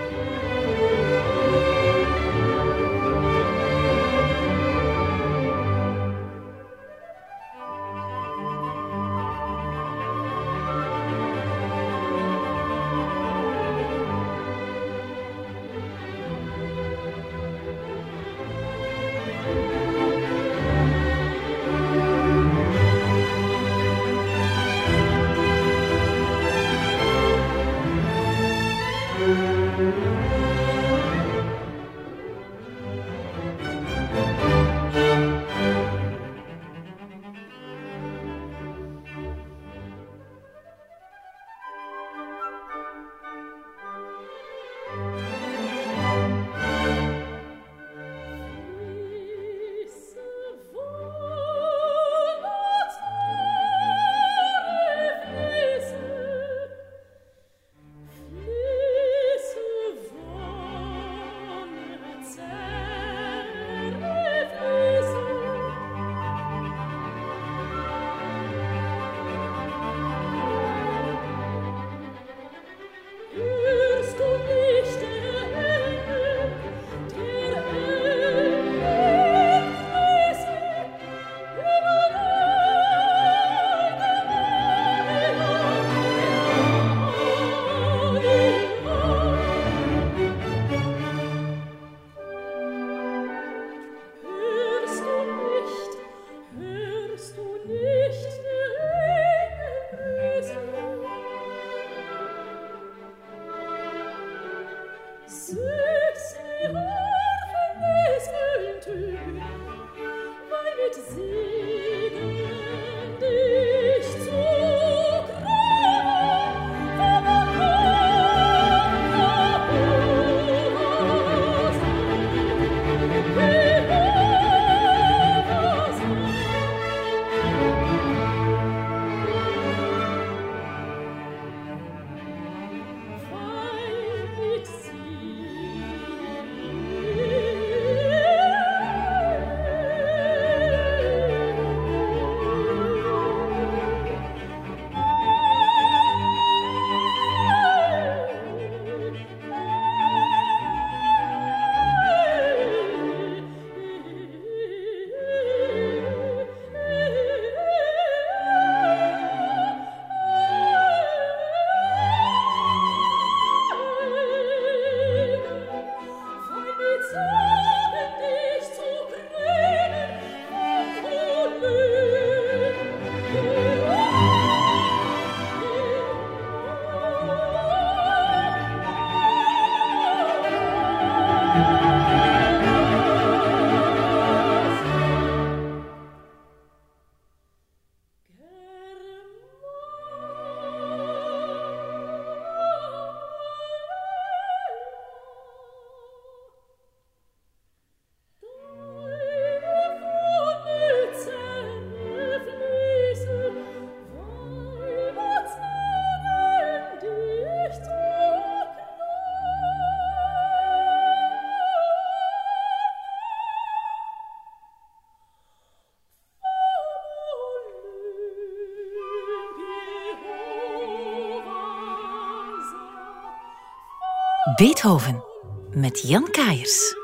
Beethoven met Jan Kaiers.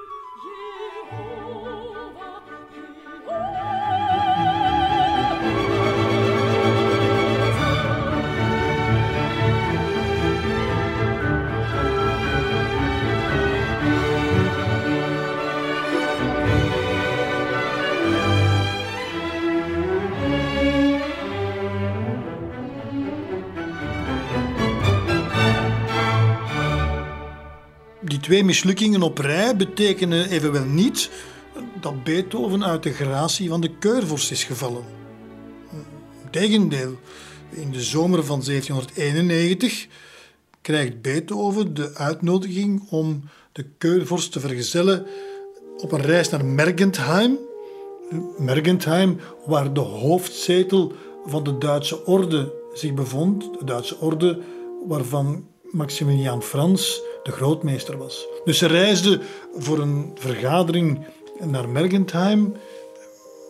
Twee mislukkingen op rij betekenen evenwel niet dat Beethoven uit de gratie van de keurvorst is gevallen. Integendeel, in de zomer van 1791 krijgt Beethoven de uitnodiging om de keurvorst te vergezellen op een reis naar Mergentheim. Mergentheim, waar de hoofdzetel van de Duitse orde zich bevond. De Duitse orde waarvan Maximiliaan Frans de grootmeester was. Dus ze reisde voor een vergadering naar Mergentheim.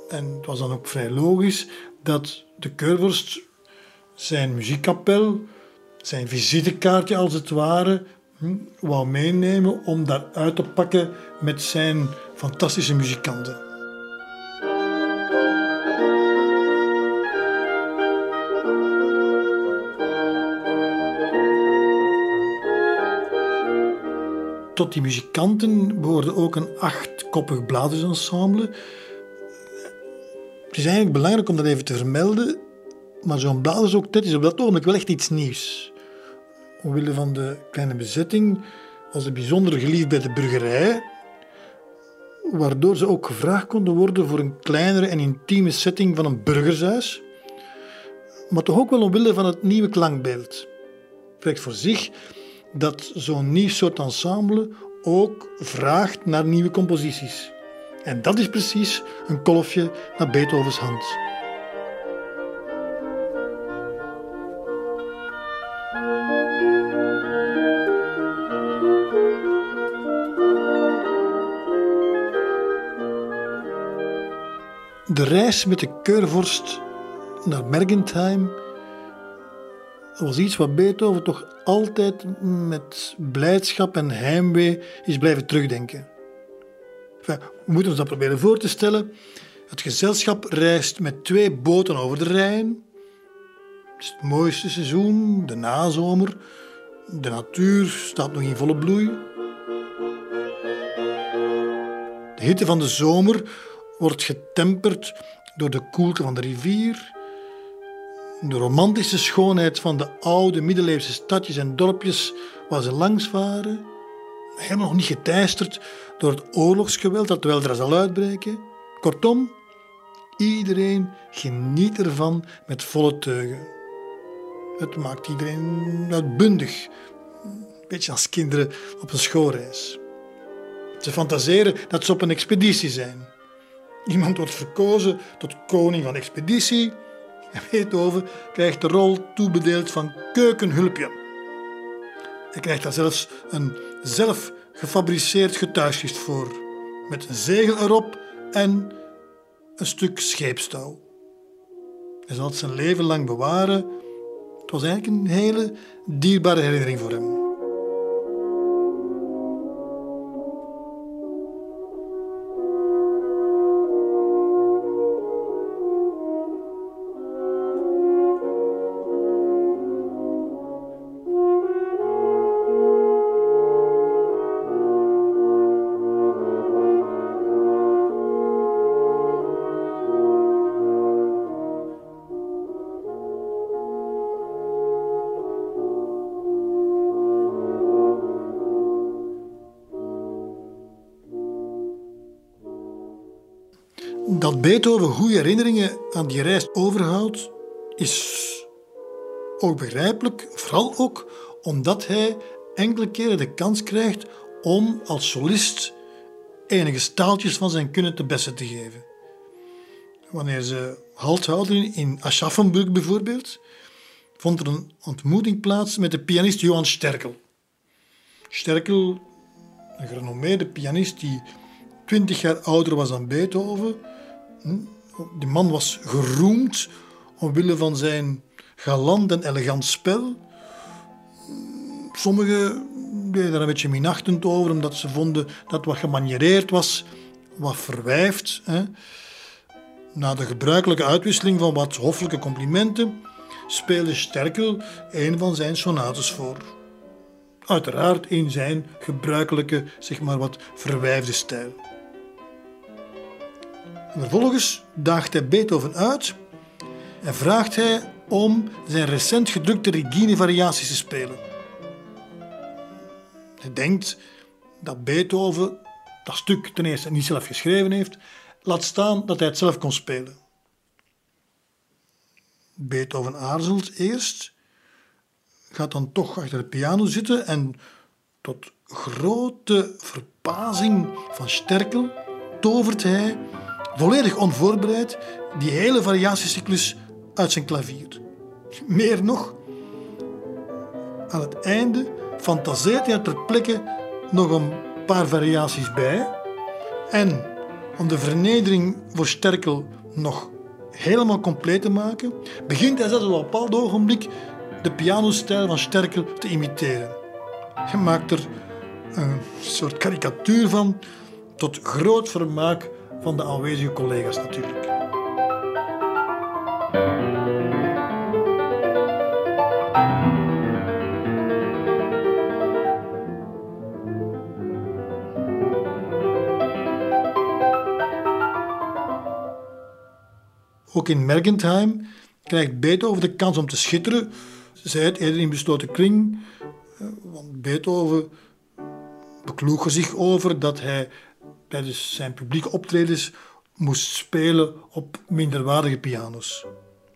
En het was dan ook vrij logisch dat de keurvorst zijn muziekkapel, zijn visitekaartje als het ware, hm, wou meenemen om daar uit te pakken met zijn fantastische muzikanten. Tot die muzikanten behoorde ook een achtkoppig blazersensemble. Het is eigenlijk belangrijk om dat even te vermelden, maar zo'n blazersoket is op dat ogenblik wel echt iets nieuws. Omwille van de kleine bezetting was het bijzonder geliefd bij de burgerij, waardoor ze ook gevraagd konden worden voor een kleinere en intieme setting van een burgershuis, maar toch ook wel omwille van het nieuwe klankbeeld. Het voor zich dat zo'n nieuw soort ensemble ook vraagt naar nieuwe composities. En dat is precies een kolfje naar Beethovens hand. De reis met de keurvorst naar Mergentheim was iets wat Beethoven toch altijd met blijdschap en heimwee is blijven terugdenken. We moeten ons dat proberen voor te stellen. Het gezelschap reist met twee boten over de Rijn. Het is het mooiste seizoen, de nazomer. De natuur staat nog in volle bloei. De hitte van de zomer wordt getemperd door de koelte van de rivier de romantische schoonheid van de oude middeleeuwse stadjes en dorpjes waar ze langs varen, helemaal nog niet geteisterd door het oorlogsgeweld dat weldra zal uitbreken. Kortom, iedereen geniet ervan met volle teugen. Het maakt iedereen uitbundig, een beetje als kinderen op een schoolreis. Ze fantaseren dat ze op een expeditie zijn. Iemand wordt verkozen tot koning van expeditie en Beethoven krijgt de rol toebedeeld van keukenhulpje. Hij krijgt daar zelfs een zelf gefabriceerd getuigschrift voor, met een zegel erop en een stuk scheepstouw. Hij zal het zijn leven lang bewaren. Het was eigenlijk een hele dierbare herinnering voor hem. Beethoven goede herinneringen aan die reis overhoudt, is ook begrijpelijk, vooral ook omdat hij enkele keren de kans krijgt om als solist enige staaltjes van zijn kunnen te beste te geven. Wanneer ze halt houden in Aschaffenburg bijvoorbeeld, vond er een ontmoeting plaats met de pianist Johann Sterkel. Sterkel, een gerenommeerde pianist die twintig jaar ouder was dan Beethoven, die man was geroemd omwille van zijn galant en elegant spel. Sommigen deden daar een beetje minachtend over, omdat ze vonden dat wat gemaniereerd was, wat verwijfd. Hè. Na de gebruikelijke uitwisseling van wat hoffelijke complimenten speelde Sterkel een van zijn sonates voor. Uiteraard in zijn gebruikelijke, zeg maar wat verwijfde stijl. Vervolgens daagt hij Beethoven uit en vraagt hij om zijn recent gedrukte Regine-variaties te spelen. Hij denkt dat Beethoven dat stuk ten eerste niet zelf geschreven heeft, laat staan dat hij het zelf kon spelen. Beethoven aarzelt eerst, gaat dan toch achter de piano zitten en tot grote verbazing van Sterkel tovert hij, volledig onvoorbereid, die hele variatiecyclus uit zijn klavier. Meer nog, aan het einde fantaseert hij ter plekke nog een paar variaties bij. En om de vernedering voor Sterkel nog helemaal compleet te maken, begint hij zelfs op een bepaald ogenblik de pianostijl van Sterkel te imiteren. Hij maakt er een soort karikatuur van, tot groot vermaak van de aanwezige collega's natuurlijk. Ook in Mergentheim krijgt Beethoven de kans om te schitteren. Zij het eerder in besloten kring. Eh, want Beethoven bekloeg zich over dat hij tijdens zijn publieke optredens moest spelen op minderwaardige pianos.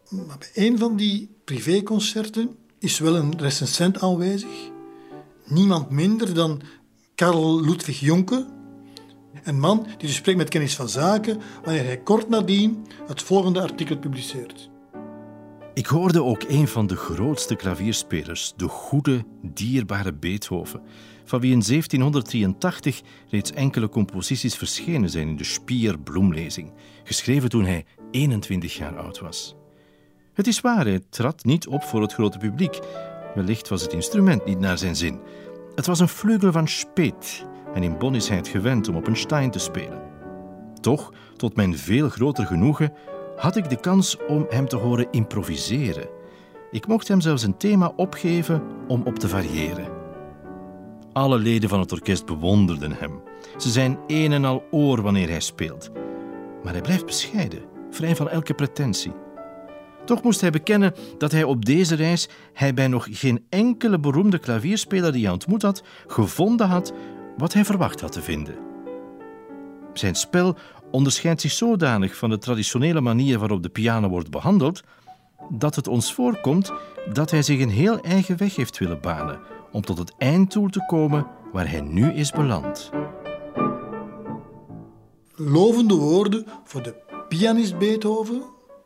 Maar bij een van die privéconcerten is wel een recensent aanwezig. Niemand minder dan Karl Ludwig Jonke, een man die dus spreekt met kennis van zaken wanneer hij kort nadien het volgende artikel publiceert. Ik hoorde ook een van de grootste klavierspelers, de goede, dierbare Beethoven, van wie in 1783 reeds enkele composities verschenen zijn in de Spier Bloemlezing, geschreven toen hij 21 jaar oud was. Het is waar, hij trad niet op voor het grote publiek. Wellicht was het instrument niet naar zijn zin. Het was een vleugel van Speet, en in Bonn is hij het gewend om op een stein te spelen. Toch, tot mijn veel groter genoegen, had ik de kans om hem te horen improviseren. Ik mocht hem zelfs een thema opgeven om op te variëren. Alle leden van het orkest bewonderden hem. Ze zijn een en al oor wanneer hij speelt. Maar hij blijft bescheiden, vrij van elke pretentie. Toch moest hij bekennen dat hij op deze reis hij bij nog geen enkele beroemde klavierspeler die hij ontmoet had, gevonden had wat hij verwacht had te vinden. Zijn spel onderscheidt zich zodanig van de traditionele manier waarop de piano wordt behandeld, dat het ons voorkomt dat hij zich een heel eigen weg heeft willen banen om tot het einddoel te komen waar hij nu is beland. Lovende woorden voor de pianist Beethoven,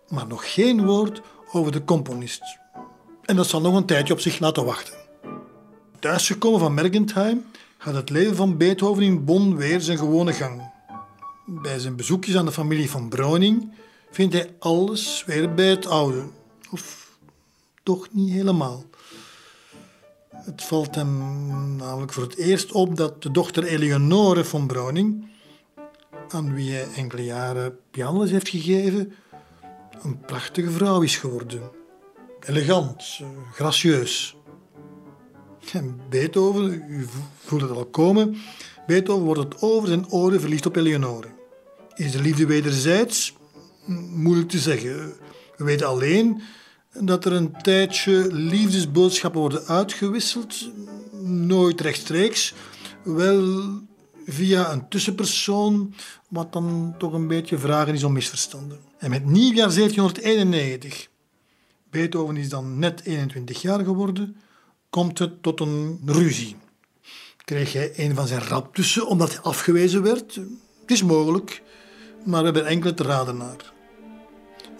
maar nog geen woord over de componist. En dat zal nog een tijdje op zich laten wachten. Thuisgekomen van Mergentheim gaat het leven van Beethoven in Bonn weer zijn gewone gang. Bij zijn bezoekjes aan de familie van Browning vindt hij alles weer bij het oude. Of toch niet helemaal. Het valt hem namelijk voor het eerst op dat de dochter Eleonore van Browning, aan wie hij enkele jaren pianoles heeft gegeven, een prachtige vrouw is geworden. Elegant, gracieus. En Beethoven, u voelt het al komen, Beethoven wordt het over zijn oren verliefd op Eleonore. Is de liefde wederzijds? Moeilijk te zeggen. We weten alleen dat er een tijdje liefdesboodschappen worden uitgewisseld, nooit rechtstreeks, wel via een tussenpersoon, wat dan toch een beetje vragen is om misverstanden. En met nieuwjaar 1791, Beethoven is dan net 21 jaar geworden, komt het tot een ruzie. Kreeg hij een van zijn tussen omdat hij afgewezen werd? Het is mogelijk, maar hebben enkele te raden naar.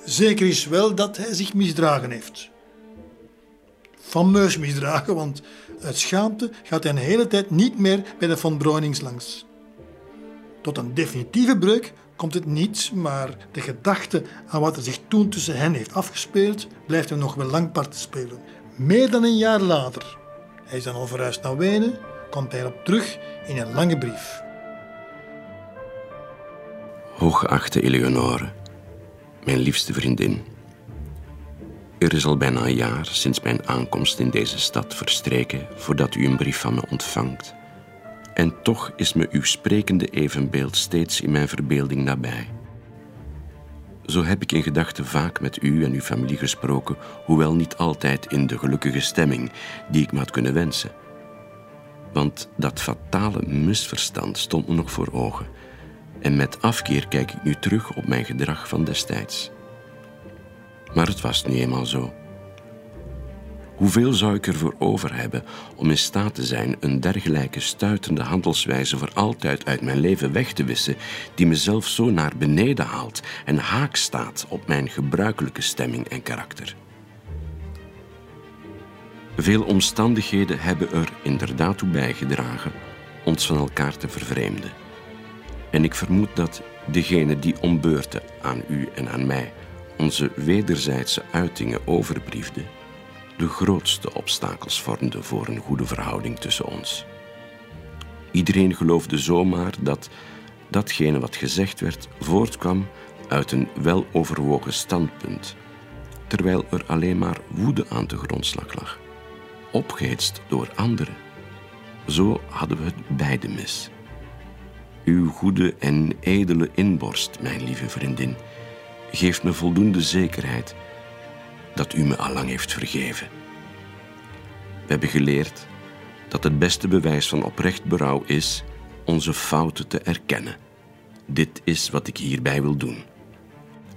Zeker is wel dat hij zich misdragen heeft. Fameus misdragen, want uit schaamte gaat hij een hele tijd niet meer bij de Van Brownings langs. Tot een definitieve breuk komt het niet, maar de gedachte aan wat er zich toen tussen hen heeft afgespeeld, blijft hem nog wel lang part spelen. Meer dan een jaar later, hij is dan al verhuisd naar Wenen, komt hij op terug in een lange brief. Hooggeachte Eleonore, mijn liefste vriendin. Er is al bijna een jaar sinds mijn aankomst in deze stad verstreken voordat u een brief van me ontvangt. En toch is me uw sprekende evenbeeld steeds in mijn verbeelding nabij. Zo heb ik in gedachten vaak met u en uw familie gesproken, hoewel niet altijd in de gelukkige stemming die ik me had kunnen wensen. Want dat fatale misverstand stond me nog voor ogen. En met afkeer kijk ik nu terug op mijn gedrag van destijds. Maar het was nu eenmaal zo. Hoeveel zou ik ervoor over hebben om in staat te zijn een dergelijke stuitende handelswijze voor altijd uit mijn leven weg te wissen, die mezelf zo naar beneden haalt en haak staat op mijn gebruikelijke stemming en karakter? Veel omstandigheden hebben er inderdaad toe bijgedragen ons van elkaar te vervreemden. En ik vermoed dat degene die om beurten aan u en aan mij onze wederzijdse uitingen overbriefde, de grootste obstakels vormde voor een goede verhouding tussen ons. Iedereen geloofde zomaar dat datgene wat gezegd werd voortkwam uit een weloverwogen standpunt, terwijl er alleen maar woede aan de grondslag lag, opgehitst door anderen. Zo hadden we het beide mis. Uw goede en edele inborst, mijn lieve vriendin, geeft me voldoende zekerheid dat u me allang heeft vergeven. We hebben geleerd dat het beste bewijs van oprecht berouw is onze fouten te erkennen. Dit is wat ik hierbij wil doen.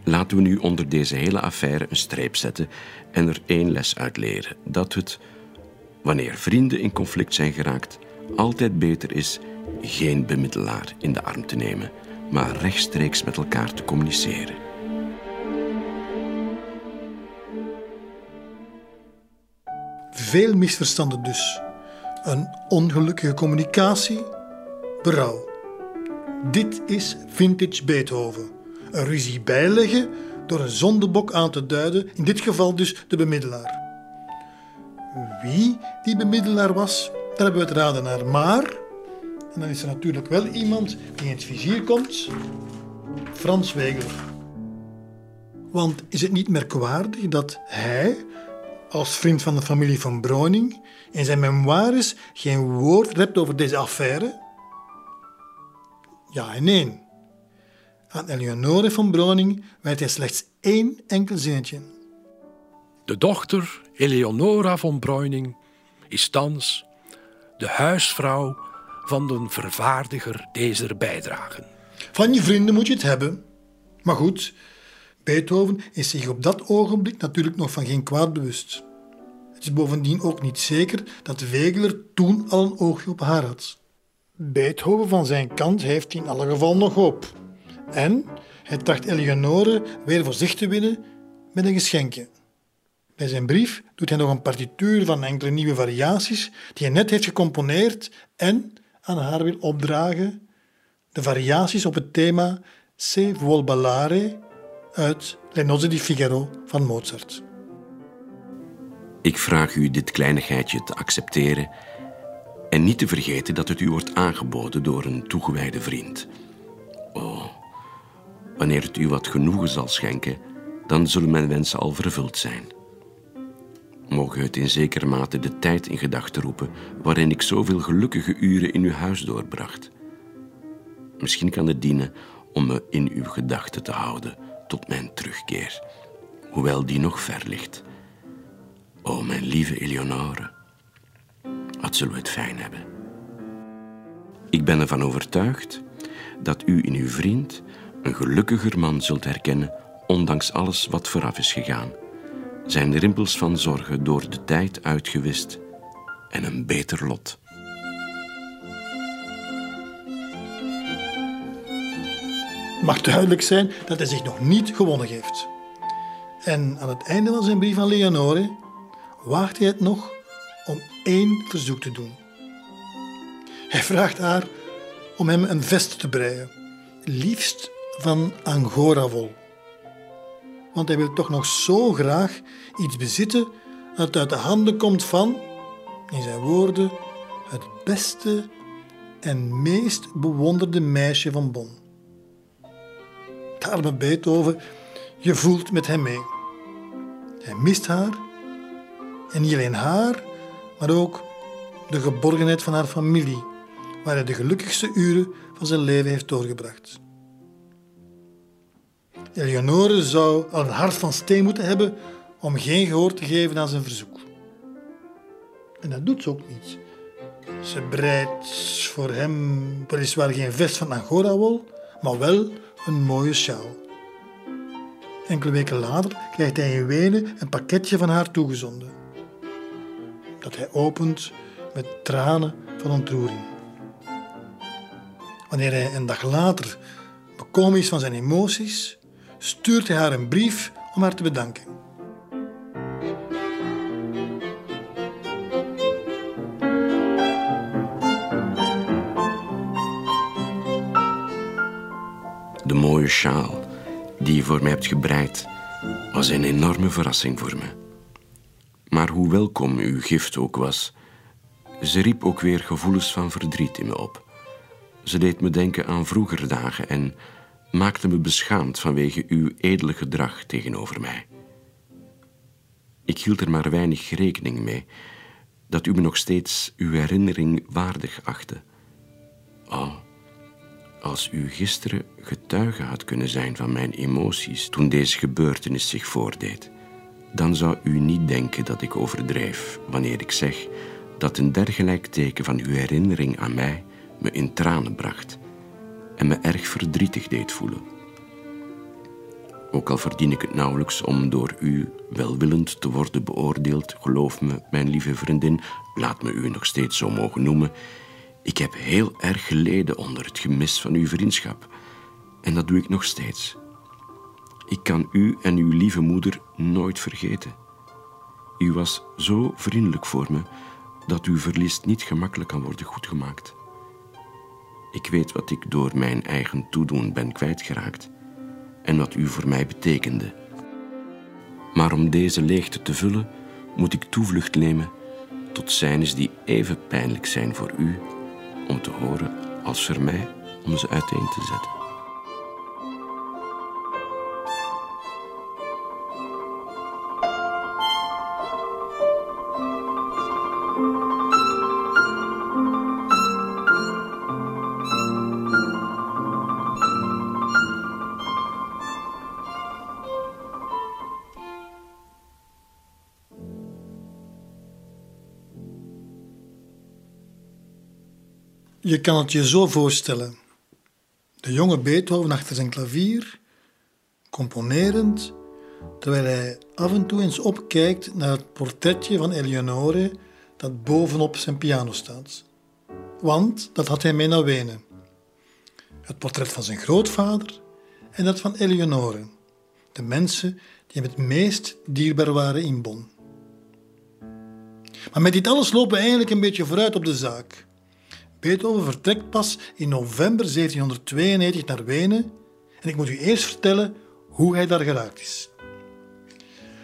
Laten we nu onder deze hele affaire een streep zetten en er één les uit leren: dat het, wanneer vrienden in conflict zijn geraakt, altijd beter is geen bemiddelaar in de arm te nemen, maar rechtstreeks met elkaar te communiceren. Veel misverstanden dus. Een ongelukkige communicatie, berouw. Dit is vintage Beethoven. Een ruzie bijleggen door een zondebok aan te duiden, in dit geval dus de bemiddelaar. Wie die bemiddelaar was, daar hebben we het raden naar. Maar, en dan is er natuurlijk wel iemand die in het vizier komt, Frans Wegeler. Want is het niet merkwaardig dat hij, als vriend van de familie van Broning, in zijn memoires geen woord rept over deze affaire? Ja en nee. Aan Eleonore van Broning wijdt hij slechts één enkel zinnetje. De dochter Eleonora von Breuning is thans de huisvrouw van de vervaardiger deze bijdragen. Van je vrienden moet je het hebben. Maar goed, Beethoven is zich op dat ogenblik natuurlijk nog van geen kwaad bewust. Het is bovendien ook niet zeker dat Wegeler toen al een oogje op haar had. Beethoven van zijn kant heeft in alle geval nog hoop. En hij tracht Eleonore weer voor zich te winnen met een geschenkje. Bij zijn brief doet hij nog een partituur van enkele nieuwe variaties die hij net heeft gecomponeerd en aan haar wil opdragen de variaties op het thema Se vuol ballare uit Le nozze di Figaro van Mozart. Ik vraag u dit kleinigheidje te accepteren en niet te vergeten dat het u wordt aangeboden door een toegewijde vriend. Oh, wanneer het u wat genoegen zal schenken, dan zullen mijn wensen al vervuld zijn. Mogen het in zekere mate de tijd in gedachten roepen waarin ik zoveel gelukkige uren in uw huis doorbracht. Misschien kan het dienen om me in uw gedachten te houden tot mijn terugkeer, hoewel die nog ver ligt. O, mijn lieve Eleonore, wat zullen we het fijn hebben. Ik ben ervan overtuigd dat u in uw vriend een gelukkiger man zult herkennen, ondanks alles wat vooraf is gegaan. Zijn rimpels van zorgen door de tijd uitgewist en een beter lot. mag duidelijk zijn dat hij zich nog niet gewonnen geeft. En aan het einde van zijn brief aan Leonore waagt hij het nog om één verzoek te doen. Hij vraagt haar om hem een vest te breien, liefst van angora-wol. Want hij wil toch nog zo graag iets bezitten dat uit de handen komt van, in zijn woorden, het beste en meest bewonderde meisje van Bonn. De arme Beethoven, je voelt met hem mee. Hij mist haar en niet alleen haar, maar ook de geborgenheid van haar familie, waar hij de gelukkigste uren van zijn leven heeft doorgebracht. Eleonore zou al een hart van steen moeten hebben om geen gehoor te geven aan zijn verzoek. En dat doet ze ook niet. Ze breidt voor hem weliswaar geen vest van angora-wol, maar wel een mooie sjaal. Enkele weken later krijgt hij in Wenen een pakketje van haar toegezonden. Dat hij opent met tranen van ontroering. Wanneer hij een dag later bekomen is van zijn emoties, stuurt hij haar een brief om haar te bedanken. De mooie sjaal die je voor mij hebt gebreid, was een enorme verrassing voor me. Maar hoe welkom uw gift ook was, ze riep ook weer gevoelens van verdriet in me op. Ze deed me denken aan vroegere dagen en maakte me beschaamd vanwege uw edele gedrag tegenover mij. Ik hield er maar weinig rekening mee dat u me nog steeds uw herinnering waardig achtte. Oh, als u gisteren getuige had kunnen zijn van mijn emoties toen deze gebeurtenis zich voordeed, dan zou u niet denken dat ik overdrijf wanneer ik zeg dat een dergelijk teken van uw herinnering aan mij me in tranen bracht en me erg verdrietig deed voelen. Ook al verdien ik het nauwelijks om door u welwillend te worden beoordeeld, geloof me, mijn lieve vriendin, laat me u nog steeds zo mogen noemen. Ik heb heel erg geleden onder het gemis van uw vriendschap. En dat doe ik nog steeds. Ik kan u en uw lieve moeder nooit vergeten. U was zo vriendelijk voor me dat uw verlies niet gemakkelijk kan worden goedgemaakt. Ik weet wat ik door mijn eigen toedoen ben kwijtgeraakt en wat u voor mij betekende. Maar om deze leegte te vullen, moet ik toevlucht nemen tot scènes die even pijnlijk zijn voor u om te horen als voor mij om ze uiteen te zetten. Je kan het je zo voorstellen. De jonge Beethoven achter zijn klavier, componerend, terwijl hij af en toe eens opkijkt naar het portretje van Eleonore dat bovenop zijn piano staat. Want dat had hij mee naar Wenen. Het portret van zijn grootvader en dat van Eleonore, de mensen die hem het meest dierbaar waren in Bonn. Maar met dit alles lopen we eigenlijk een beetje vooruit op de zaak. Beethoven vertrekt pas in november 1792 naar Wenen en ik moet u eerst vertellen hoe hij daar geraakt is.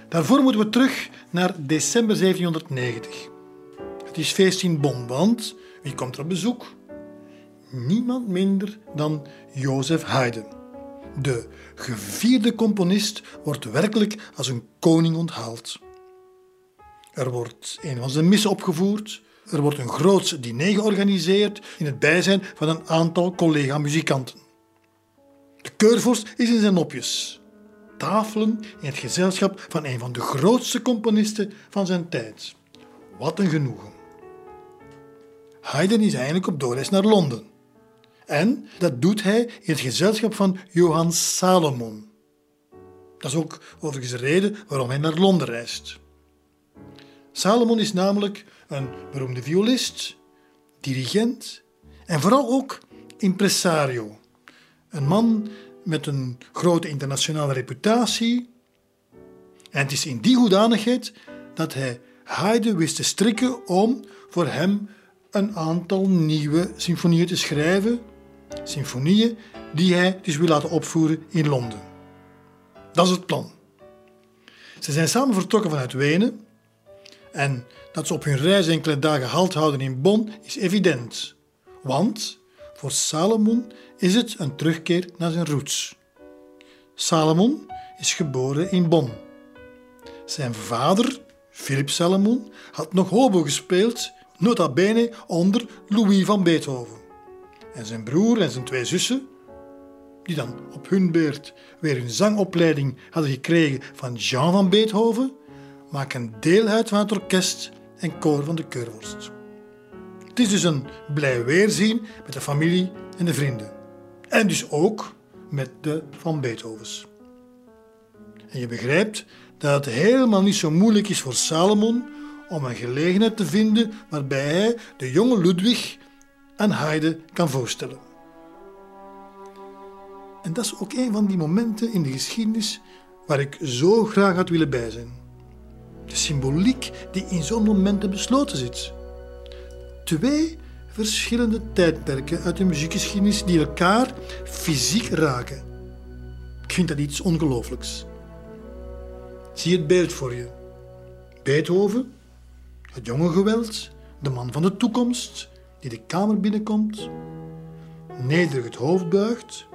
Daarvoor moeten we terug naar december 1790. Het is feest in Bonn, want wie komt er op bezoek? Niemand minder dan Jozef Haydn. De gevierde componist wordt werkelijk als een koning onthaald. Er wordt een van zijn missen opgevoerd, er wordt een groots diner georganiseerd in het bijzijn van een aantal collega-muzikanten. De keurvorst is in zijn nopjes. Tafelen in het gezelschap van een van de grootste componisten van zijn tijd. Wat een genoegen. Haydn is eigenlijk op doorreis naar Londen. En dat doet hij in het gezelschap van Johann Salomon. Dat is ook overigens de reden waarom hij naar Londen reist. Salomon is namelijk een beroemde violist, dirigent en vooral ook impresario. Een man met een grote internationale reputatie. En het is in die hoedanigheid dat hij Haydn wist te strikken om voor hem een aantal nieuwe symfonieën te schrijven. Symfonieën die hij dus wil laten opvoeren in Londen. Dat is het plan. Ze zijn samen vertrokken vanuit Wenen En dat ze op hun reis enkele dagen halt houden in Bonn is evident. Want voor Salomon is het een terugkeer naar zijn roots. Salomon is geboren in Bonn. Zijn vader, Philip Salomon, had nog hobo gespeeld, nota bene onder Louis van Beethoven. En zijn broer en zijn twee zussen, die dan op hun beurt weer hun zangopleiding hadden gekregen van Jean van Beethoven, maken deel uit van het orkest en koor van de Keurworst. Het is dus een blij weerzien met de familie en de vrienden. En dus ook met de van Beethovens. En je begrijpt dat het helemaal niet zo moeilijk is voor Salomon om een gelegenheid te vinden waarbij hij de jonge Ludwig aan Haydn kan voorstellen. En dat is ook een van die momenten in de geschiedenis waar ik zo graag had willen bij zijn. De symboliek die in zo'n momenten besloten zit. Twee verschillende tijdperken uit de muziekgeschiedenis die elkaar fysiek raken. Ik vind dat iets ongelooflijks. Zie het beeld voor je. Beethoven, het jonge geweld, de man van de toekomst, die de kamer binnenkomt, nederig het hoofd buigt,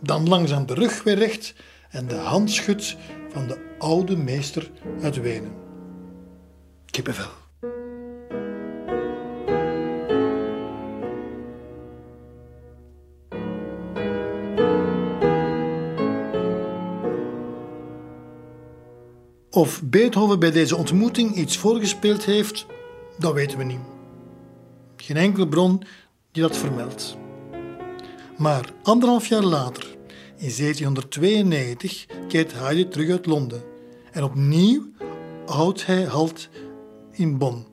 dan langzaam de rug weer recht en de hand schudt van de oude meester uit Wenen. Kippenvel. Of Beethoven bij deze ontmoeting iets voorgespeeld heeft, dat weten we niet. Geen enkele bron die dat vermeldt. Maar anderhalf jaar later, in 1792, keert Haydn terug uit Londen. En opnieuw houdt hij halt in Bonn.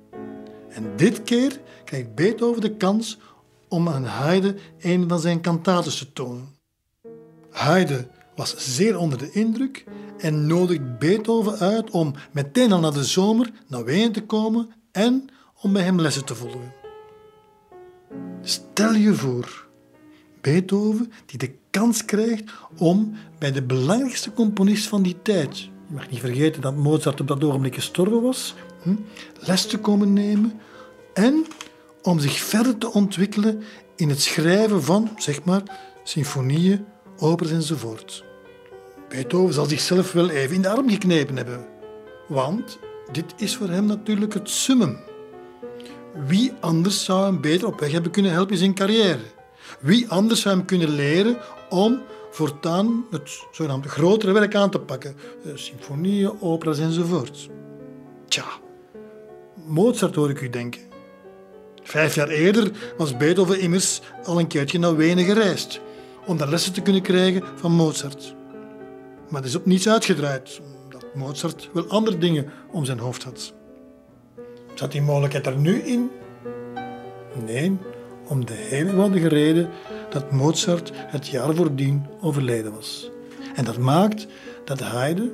En dit keer krijgt Beethoven de kans om aan Haydn een van zijn kantaten te tonen. Haydn was zeer onder de indruk en nodigt Beethoven uit om meteen al na de zomer naar Wenen te komen en om bij hem lessen te volgen. Stel je voor, Beethoven die de kans krijgt om bij de belangrijkste componist van die tijd, je mag niet vergeten dat Mozart op dat ogenblik gestorven was, hm, les te komen nemen en om zich verder te ontwikkelen in het schrijven van, zeg maar, symfonieën, operas enzovoort. Beethoven zal zichzelf wel even in de arm geknepen hebben. Want dit is voor hem natuurlijk het summum. Wie anders zou hem beter op weg hebben kunnen helpen in zijn carrière? Wie anders zou hem kunnen leren om voortaan het zogenaamde grotere werk aan te pakken? Eh, symfonieën, operas enzovoort. Tja, Mozart hoor ik u denken. Vijf jaar eerder was Beethoven immers al een keertje naar Wenen gereisd om daar lessen te kunnen krijgen van Mozart. Maar het is op niets uitgedraaid, omdat Mozart wel andere dingen om zijn hoofd had. Zat die mogelijkheid er nu in? Nee, om de hele eenvoudige reden dat Mozart het jaar voordien overleden was. En dat maakt dat Haydn,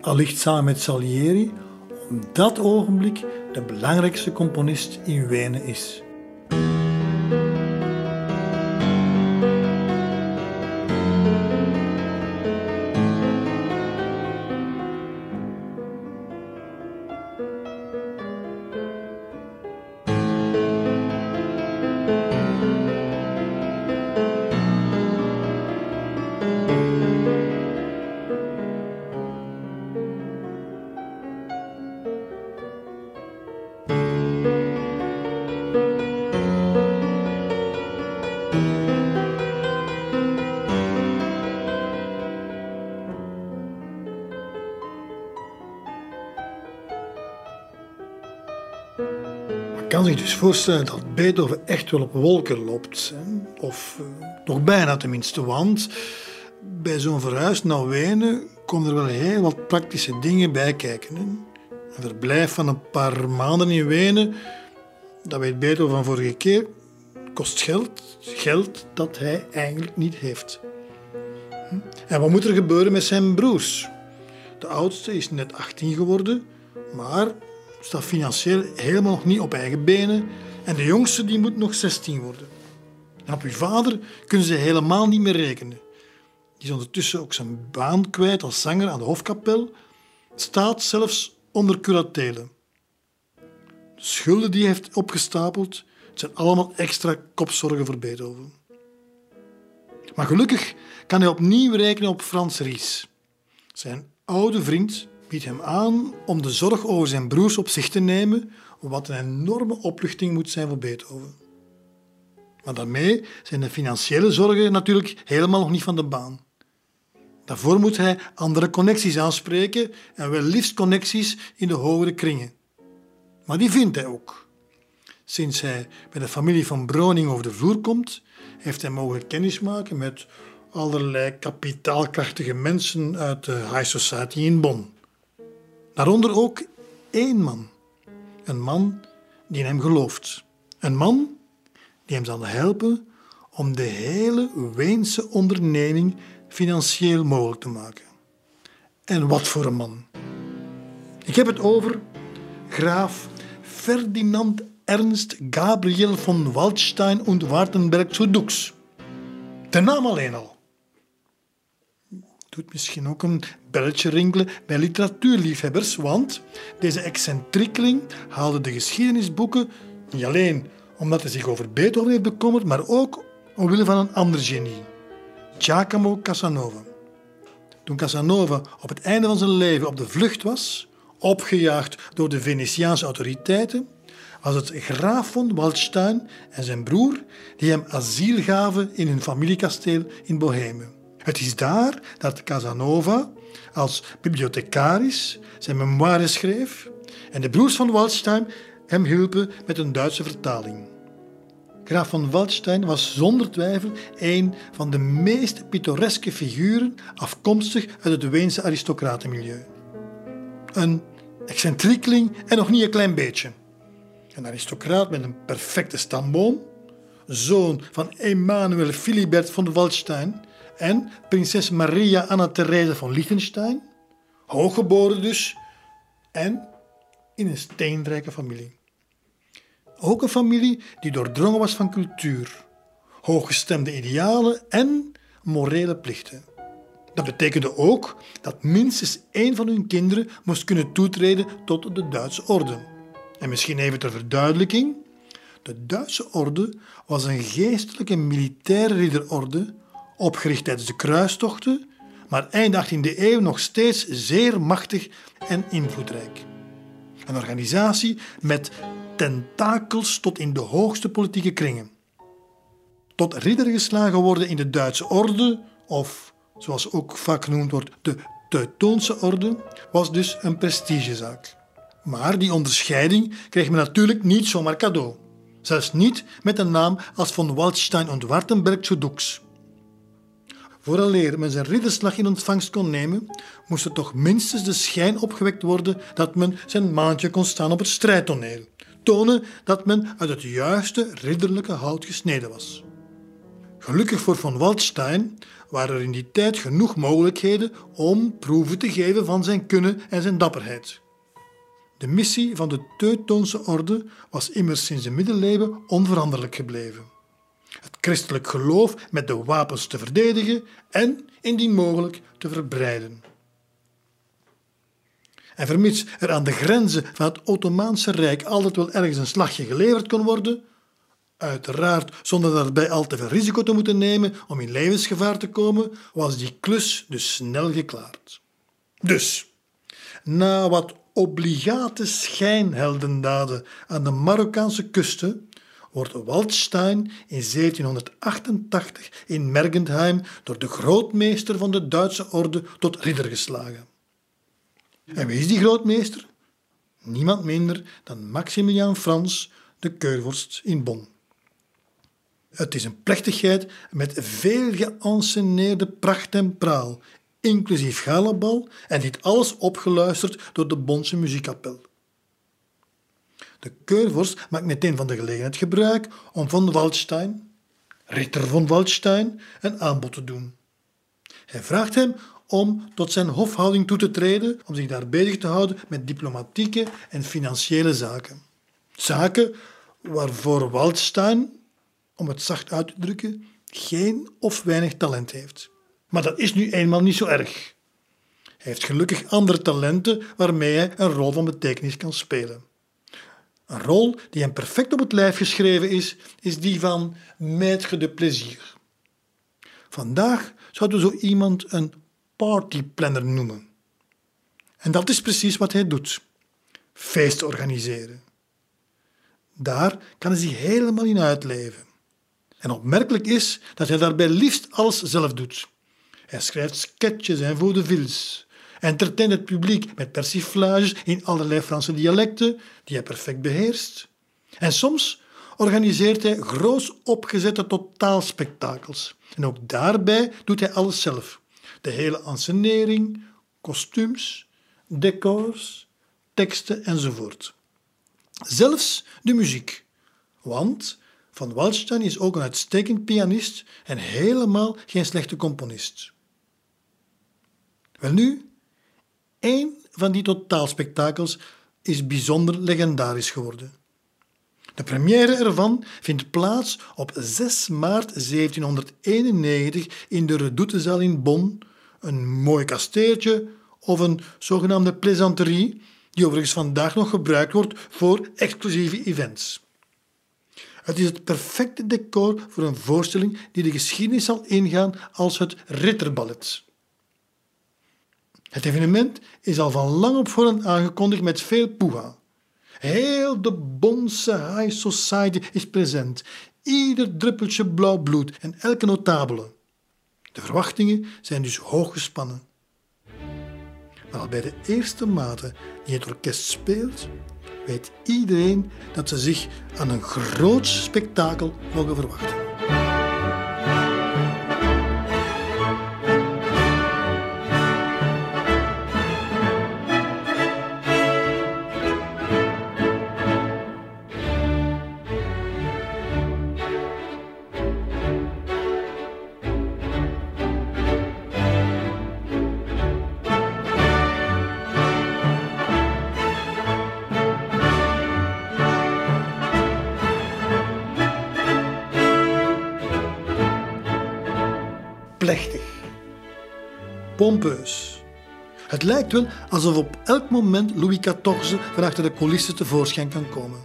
allicht samen met Salieri, op dat ogenblik de belangrijkste componist in Wenen is. Voorstellen dat Beethoven echt wel op wolken loopt. Of uh, nog bijna tenminste, want bij zo'n verhuis naar Wenen komen er wel heel wat praktische dingen bij kijken. Hè. Een verblijf van een paar maanden in Wenen, dat weet Beethoven van vorige keer, kost geld. Geld dat hij eigenlijk niet heeft. Hm? En wat moet er gebeuren met zijn broers? De oudste is net 18 geworden, maar staat financieel helemaal nog niet op eigen benen. En de jongste die moet nog 16 worden. En op uw vader kunnen ze helemaal niet meer rekenen. Die is ondertussen ook zijn baan kwijt als zanger aan de hofkapel. Staat zelfs onder curatele. De schulden die hij heeft opgestapeld, zijn allemaal extra kopzorgen voor Beethoven. Maar gelukkig kan hij opnieuw rekenen op Frans Ries. Zijn oude vriend biedt hem aan om de zorg over zijn broers op zich te nemen, wat een enorme opluchting moet zijn voor Beethoven. Maar daarmee zijn de financiële zorgen natuurlijk helemaal nog niet van de baan. Daarvoor moet hij andere connecties aanspreken en wel liefst connecties in de hogere kringen. Maar die vindt hij ook. Sinds hij bij de familie van Broning over de vloer komt, heeft hij mogen kennismaken met allerlei kapitaalkrachtige mensen uit de high society in Bonn. Daaronder ook één man. Een man die in hem gelooft. Een man die hem zal helpen om de hele Weense onderneming financieel mogelijk te maken. En wat voor een man. Ik heb het over graaf Ferdinand Ernst Gabriel von Waldstein und Wartenberg zu Dux. De naam alleen al. Doet misschien ook een belletje rinkelen bij literatuurliefhebbers, want deze excentriekeling haalde de geschiedenisboeken niet alleen omdat hij zich over Beethoven heeft bekommerd, maar ook omwille van een ander genie, Giacomo Casanova. Toen Casanova op het einde van zijn leven op de vlucht was, opgejaagd door de Venetiaanse autoriteiten, was het graaf von Waldstein en zijn broer die hem asiel gaven in hun familiekasteel in Bohemen. Het is daar dat Casanova als bibliothecaris zijn memoires schreef en de broers van Waldstein hem hielpen met een Duitse vertaling. Graaf van Waldstein was zonder twijfel een van de meest pittoreske figuren afkomstig uit het Weense aristocratenmilieu. Een excentriekeling en nog niet een klein beetje. Een aristocraat met een perfecte stamboom, zoon van Emanuel Philibert von Waldstein en prinses Maria Anna Therese van Liechtenstein, hooggeboren dus, en in een steenrijke familie. Ook een familie die doordrongen was van cultuur, hooggestemde idealen en morele plichten. Dat betekende ook dat minstens één van hun kinderen moest kunnen toetreden tot de Duitse orde. En misschien even ter verduidelijking: de Duitse orde was een geestelijke militaire ridderorde, opgericht tijdens de kruistochten, maar eind 18e eeuw nog steeds zeer machtig en invloedrijk. Een organisatie met tentakels tot in de hoogste politieke kringen. Tot ridder geslagen worden in de Duitse orde, of zoals ook vaak genoemd wordt, de Teutoonse orde, was dus een prestigezaak. Maar die onderscheiding kreeg men natuurlijk niet zomaar cadeau. Zelfs niet met een naam als von Waldstein und Wartenberg zu Dux. Vooraleer men zijn ridderslag in ontvangst kon nemen, moest er toch minstens de schijn opgewekt worden dat men zijn maandje kon staan op het strijdtoneel. Tonen dat men uit het juiste ridderlijke hout gesneden was. Gelukkig voor von Waldstein waren er in die tijd genoeg mogelijkheden om proeven te geven van zijn kunnen en zijn dapperheid. De missie van de Teutoonse orde was immers sinds de middeleeuwen onveranderlijk gebleven christelijk geloof met de wapens te verdedigen en, indien mogelijk, te verbreiden. En vermits er aan de grenzen van het Ottomaanse Rijk altijd wel ergens een slagje geleverd kon worden, uiteraard zonder daarbij al te veel risico te moeten nemen om in levensgevaar te komen, was die klus dus snel geklaard. Dus, na wat obligate schijnheldendaden aan de Marokkaanse kusten wordt Waldstein in 1788 in Mergentheim door de grootmeester van de Duitse orde tot ridder geslagen. En wie is die grootmeester? Niemand minder dan Maximilian Frans, de keurvorst in Bonn. Het is een plechtigheid met veel geanceneerde pracht en praal, inclusief galabal, en dit alles opgeluisterd door de Bonse muziekkapel. De keurvorst maakt meteen van de gelegenheid gebruik om von Waldstein, Ritter von Waldstein, een aanbod te doen. Hij vraagt hem om tot zijn hofhouding toe te treden, om zich daar bezig te houden met diplomatieke en financiële zaken. Zaken waarvoor Waldstein, om het zacht uit te drukken, geen of weinig talent heeft. Maar dat is nu eenmaal niet zo erg. Hij heeft gelukkig andere talenten waarmee hij een rol van betekenis kan spelen. Een rol die hem perfect op het lijf geschreven is, is die van maître de plaisir. Vandaag zouden we zo iemand een partyplanner noemen. En dat is precies wat hij doet: feest organiseren. Daar kan hij zich helemaal in uitleven. En opmerkelijk is dat hij daarbij liefst alles zelf doet. Hij schrijft sketches en vaudevilles, entertaint het publiek met persiflages in allerlei Franse dialecten die hij perfect beheerst. En soms organiseert hij groot opgezette totaalspektakels. En ook daarbij doet hij alles zelf. De hele ansenering, kostuums, decors, teksten enzovoort. Zelfs de muziek. Want Van Waldstein is ook een uitstekend pianist en helemaal geen slechte componist. Welnu, één van die totaalspektakels is bijzonder legendarisch geworden. De première ervan vindt plaats op 6 maart 1791 in de Redoutezaal in Bonn, een mooi kasteeltje of een zogenaamde plaisanterie, die overigens vandaag nog gebruikt wordt voor exclusieve events. Het is het perfecte decor voor een voorstelling die de geschiedenis zal ingaan als het Ritterballet. Het evenement is al van lang op voorhand aangekondigd met veel poeha. Heel de Bonse high society is present. Ieder druppeltje blauw bloed en elke notabele. De verwachtingen zijn dus hoog gespannen. Maar al bij de eerste mate die het orkest speelt, weet iedereen dat ze zich aan een groot spektakel mogen verwachten. Het lijkt wel alsof op elk moment Louis XIV van achter de coulissen tevoorschijn kan komen.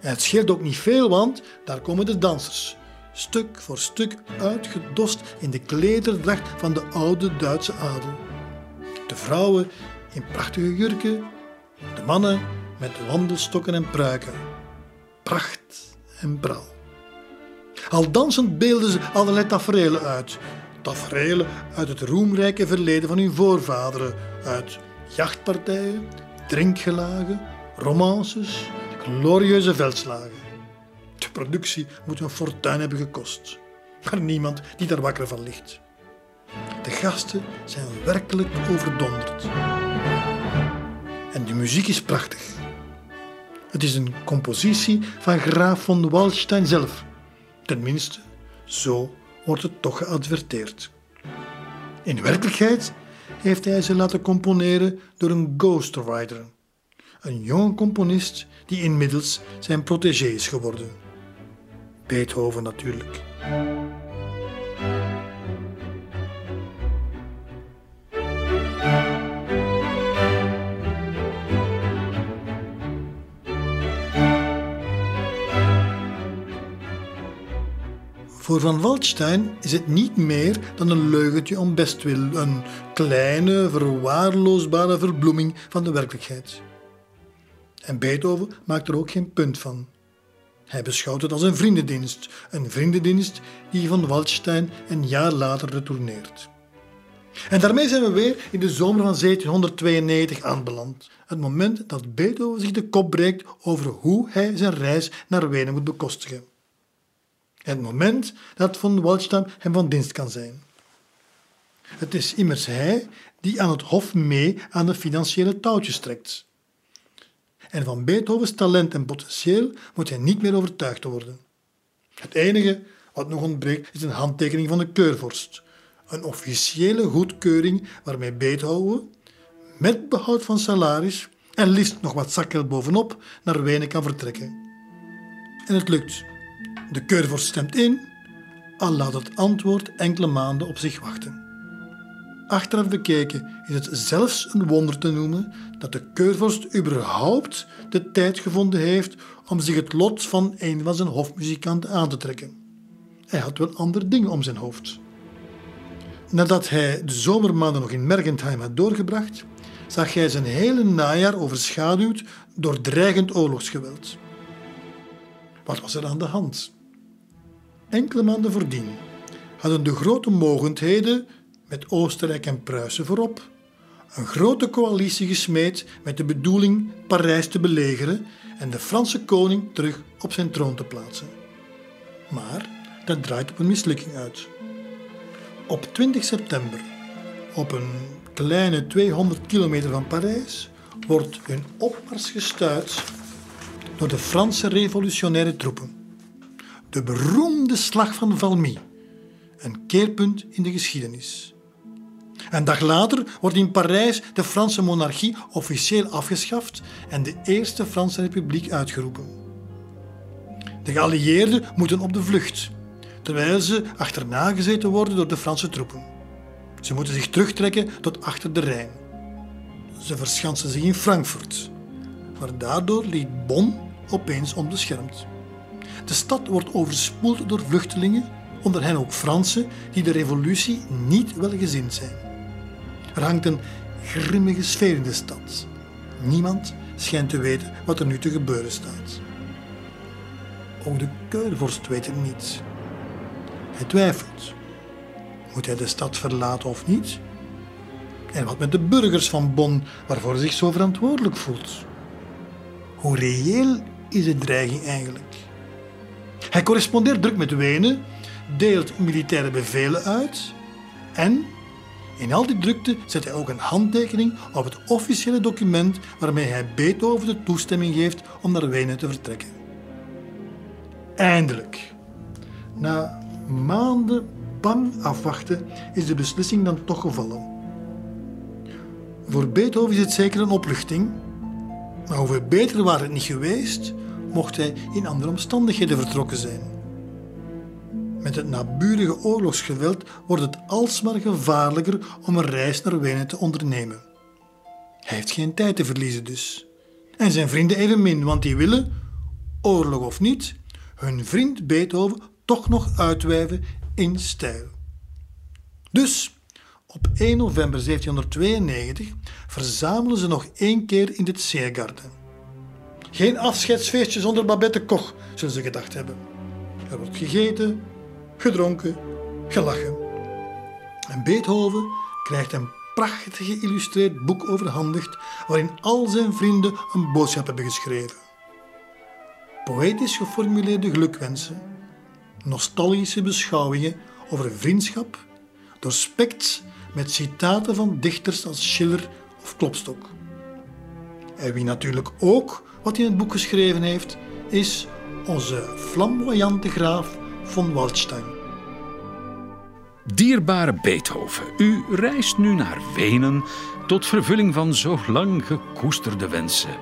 En het scheelt ook niet veel, want daar komen de dansers, stuk voor stuk uitgedost in de klederdracht van de oude Duitse adel. De vrouwen in prachtige jurken, de mannen met wandelstokken en pruiken. Pracht en praal. Al dansend beelden ze allerlei tafereelen uit. Tafereelen uit het roemrijke verleden van hun voorvaderen, uit jachtpartijen, drinkgelagen, romances, glorieuze veldslagen. De productie moet een fortuin hebben gekost, maar niemand die daar wakker van ligt. De gasten zijn werkelijk overdonderd. En de muziek is prachtig. Het is een compositie van graaf von Waldstein zelf Tenminste, zo wordt het toch geadverteerd. In werkelijkheid heeft hij ze laten componeren door een ghostwriter, een jonge componist die inmiddels zijn protégé is geworden. Beethoven natuurlijk. Voor Van Waldstein is het niet meer dan een leugentje om bestwil, een kleine, verwaarloosbare verbloeming van de werkelijkheid. En Beethoven maakt er ook geen punt van. Hij beschouwt het als een vriendendienst, een vriendendienst die Van Waldstein een jaar later retourneert. En daarmee zijn we weer in de zomer van 1792 aanbeland. Het moment dat Beethoven zich de kop breekt over hoe hij zijn reis naar Wenen moet bekostigen. Het moment dat Von Waldstein hem van dienst kan zijn. Het is immers hij die aan het hof mee aan de financiële touwtjes trekt. En van Beethovens talent en potentieel moet hij niet meer overtuigd worden. Het enige wat nog ontbreekt is een handtekening van de keurvorst. Een officiële goedkeuring waarmee Beethoven, met behoud van salaris en liefst nog wat zakgeld bovenop, naar Wenen kan vertrekken. En het lukt. De keurvorst stemt in, al laat het antwoord enkele maanden op zich wachten. Achteraf bekeken is het zelfs een wonder te noemen dat de keurvorst überhaupt de tijd gevonden heeft om zich het lot van een van zijn hofmuzikanten aan te trekken. Hij had wel andere dingen om zijn hoofd. Nadat hij de zomermaanden nog in Mergentheim had doorgebracht, zag hij zijn hele najaar overschaduwd door dreigend oorlogsgeweld. Wat was er aan de hand? Enkele maanden voordien hadden de grote mogendheden, met Oostenrijk en Pruisen voorop, een grote coalitie gesmeed met de bedoeling Parijs te belegeren en de Franse koning terug op zijn troon te plaatsen. Maar dat draait op een mislukking uit. Op 20 september, op een kleine 200 kilometer van Parijs, wordt hun opmars gestuit door de Franse revolutionaire troepen. De beroemde slag van Valmy, een keerpunt in de geschiedenis. Een dag later wordt in Parijs de Franse monarchie officieel afgeschaft en de Eerste Franse Republiek uitgeroepen. De geallieerden moeten op de vlucht, terwijl ze achterna gezeten worden door de Franse troepen. Ze moeten zich terugtrekken tot achter de Rijn. Ze verschansen zich in Frankfurt, maar daardoor ligt Bonn opeens onbeschermd. De stad wordt overspoeld door vluchtelingen, onder hen ook Fransen die de revolutie niet welgezind zijn. Er hangt een grimmige sfeer in de stad. Niemand schijnt te weten wat er nu te gebeuren staat. Ook de keurvorst weet het niet. Hij twijfelt. Moet hij de stad verlaten of niet? En wat met de burgers van Bonn, waarvoor hij zich zo verantwoordelijk voelt? Hoe reëel is de dreiging eigenlijk? Hij correspondeert druk met Wenen, deelt militaire bevelen uit en in al die drukte zet hij ook een handtekening op het officiële document waarmee hij Beethoven de toestemming geeft om naar Wenen te vertrekken. Eindelijk, na maanden bang afwachten, is de beslissing dan toch gevallen. Voor Beethoven is het zeker een opluchting, maar hoeveel beter waren het niet geweest mocht hij in andere omstandigheden vertrokken zijn. Met het naburige oorlogsgeweld wordt het alsmaar gevaarlijker om een reis naar Wenen te ondernemen. Hij heeft geen tijd te verliezen dus. En zijn vrienden evenmin, want die willen, oorlog of niet, hun vriend Beethoven toch nog uitwijven in stijl. Dus op 1 november 1792 verzamelen ze nog één keer in het Seegarten. Geen afscheidsfeestje zonder Babette Koch, zullen ze gedacht hebben. Er wordt gegeten, gedronken, gelachen. En Beethoven krijgt een prachtig geïllustreerd boek overhandigd waarin al zijn vrienden een boodschap hebben geschreven. Poëtisch geformuleerde gelukwensen, nostalgische beschouwingen over vriendschap, doorspekt met citaten van dichters als Schiller of Klopstock. En wie natuurlijk ook wat hij in het boek geschreven heeft, is onze flamboyante graaf von Waldstein. Dierbare Beethoven, u reist nu naar Wenen tot vervulling van zo lang gekoesterde wensen.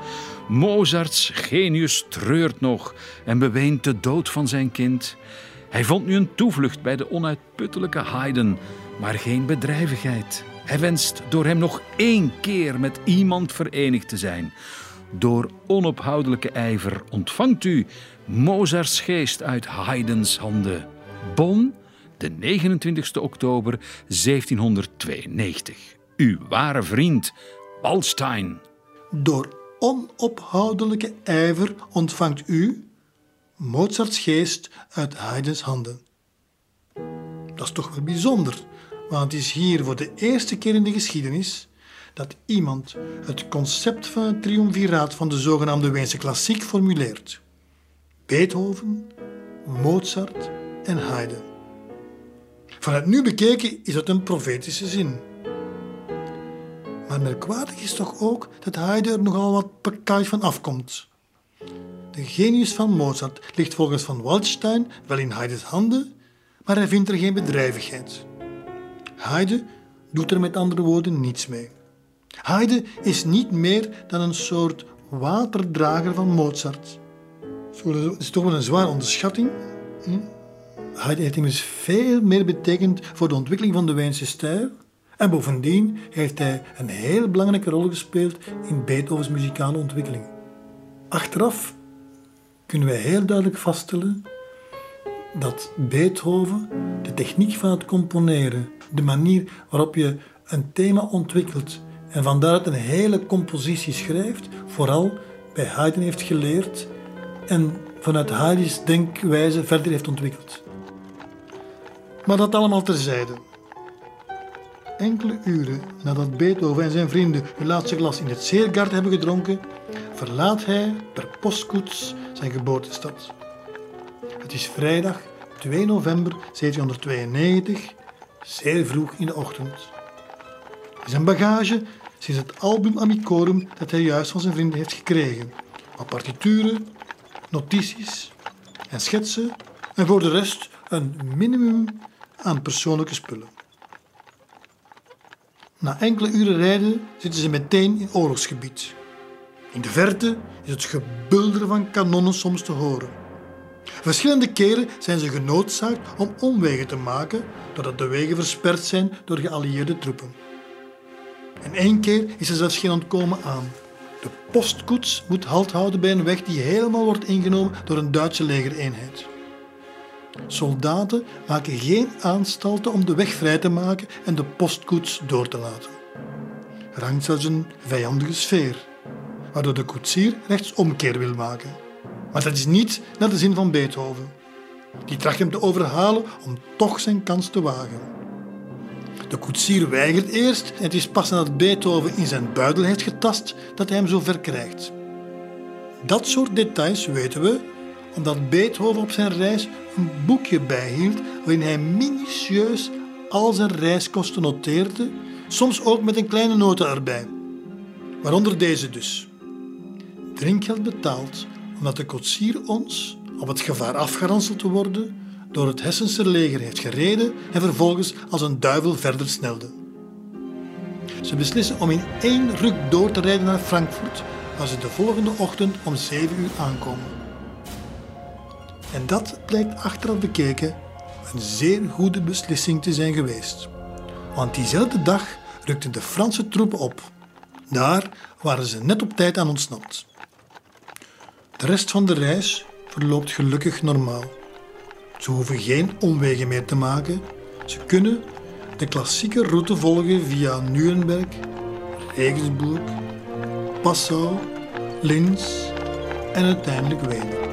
Mozarts genius treurt nog en beweent de dood van zijn kind. Hij vond nu een toevlucht bij de onuitputtelijke Haydn, maar geen bedrijvigheid. Hij wenst door hem nog één keer met iemand verenigd te zijn. Door onophoudelijke ijver ontvangt u Mozarts geest uit Haydns handen. Bonn, de 29 oktober 1792. Uw ware vriend, Waldstein. Door onophoudelijke ijver ontvangt u Mozarts geest uit Haydns handen. Dat is toch wel bijzonder, want het is hier voor de eerste keer in de geschiedenis dat iemand het concept van het triumviraat van de zogenaamde Weense klassiek formuleert. Beethoven, Mozart en Haydn. Vanuit nu bekeken is dat een profetische zin. Maar merkwaardig is toch ook dat Haydn er nogal wat pakkaaj van afkomt. De genius van Mozart ligt volgens Van Waldstein wel in Haydns handen, maar hij vindt er geen bedrijvigheid. Haydn doet er met andere woorden niets mee. Haydn is niet meer dan een soort waterdrager van Mozart. Dat is toch wel een zware onderschatting. Haydn heeft immers veel meer betekend voor de ontwikkeling van de Wijnse stijl En bovendien heeft hij een heel belangrijke rol gespeeld in Beethovens muzikale ontwikkeling. Achteraf kunnen wij heel duidelijk vaststellen dat Beethoven de techniek van het componeren, de manier waarop je een thema ontwikkelt en van daaruit een hele compositie schrijft, vooral bij Haydn heeft geleerd en vanuit Haydn's denkwijze verder heeft ontwikkeld. Maar dat allemaal terzijde. Enkele uren nadat Beethoven en zijn vrienden hun laatste glas in het Zeergaard hebben gedronken, verlaat hij per postkoets zijn geboortestad. Het is vrijdag 2 november 1792, zeer vroeg in de ochtend. Zijn bagage is het album Amicorum dat hij juist van zijn vrienden heeft gekregen. Wat partituren, notities en schetsen en voor de rest een minimum aan persoonlijke spullen. Na enkele uren rijden zitten ze meteen in oorlogsgebied. In de verte is het gebulder van kanonnen soms te horen. Verschillende keren zijn ze genoodzaakt om omwegen te maken doordat de wegen versperd zijn door geallieerde troepen. En één keer is er zelfs geen ontkomen aan. De postkoets moet halt houden bij een weg die helemaal wordt ingenomen door een Duitse legereenheid. Soldaten maken geen aanstalten om de weg vrij te maken en de postkoets door te laten. Er hangt zelfs een vijandige sfeer, waardoor de koetsier rechtsomkeer wil maken. Maar dat is niet naar de zin van Beethoven. Die tracht hem te overhalen om toch zijn kans te wagen. De koetsier weigert eerst en het is pas nadat Beethoven in zijn buidel heeft getast dat hij hem zo ver krijgt. Dat soort details weten we omdat Beethoven op zijn reis een boekje bijhield waarin hij minutieus al zijn reiskosten noteerde, soms ook met een kleine nota erbij. Waaronder deze dus. Drinkgeld betaald omdat de koetsier ons, op het gevaar afgeranseld te worden, door het Hessense leger heeft gereden en vervolgens als een duivel verder snelde. Ze beslissen om in één ruk door te rijden naar Frankfurt, waar ze de volgende ochtend om 7 uur aankomen. En dat blijkt achteraf bekeken een zeer goede beslissing te zijn geweest. Want diezelfde dag rukten de Franse troepen op. Daar waren ze net op tijd aan ontsnapt. De rest van de reis verloopt gelukkig normaal. Ze hoeven geen omwegen meer te maken. Ze kunnen de klassieke route volgen via Nuremberg, Regensburg, Passau, Linz en uiteindelijk Wenen.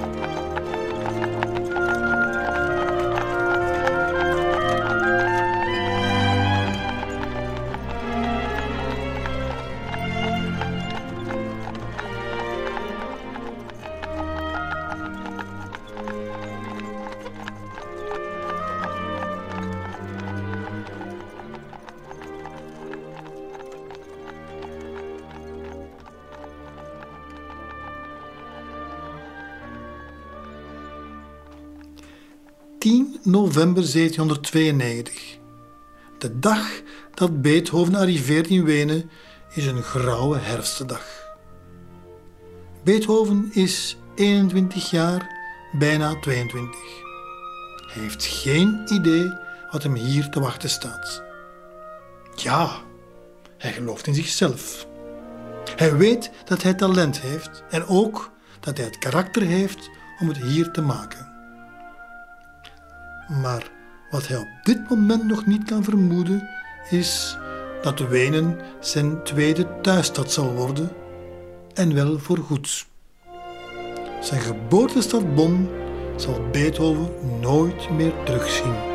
10 november 1792. De dag dat Beethoven arriveert in Wenen is een grauwe herfstdag. Beethoven is 21 jaar, bijna 22. Hij heeft geen idee wat hem hier te wachten staat. Ja, hij gelooft in zichzelf. Hij weet dat hij talent heeft en ook dat hij het karakter heeft om het hier te maken. Maar wat hij op dit moment nog niet kan vermoeden, is dat Wenen zijn tweede thuisstad zal worden en wel voor goed. Zijn geboortestad Bonn zal Beethoven nooit meer terugzien.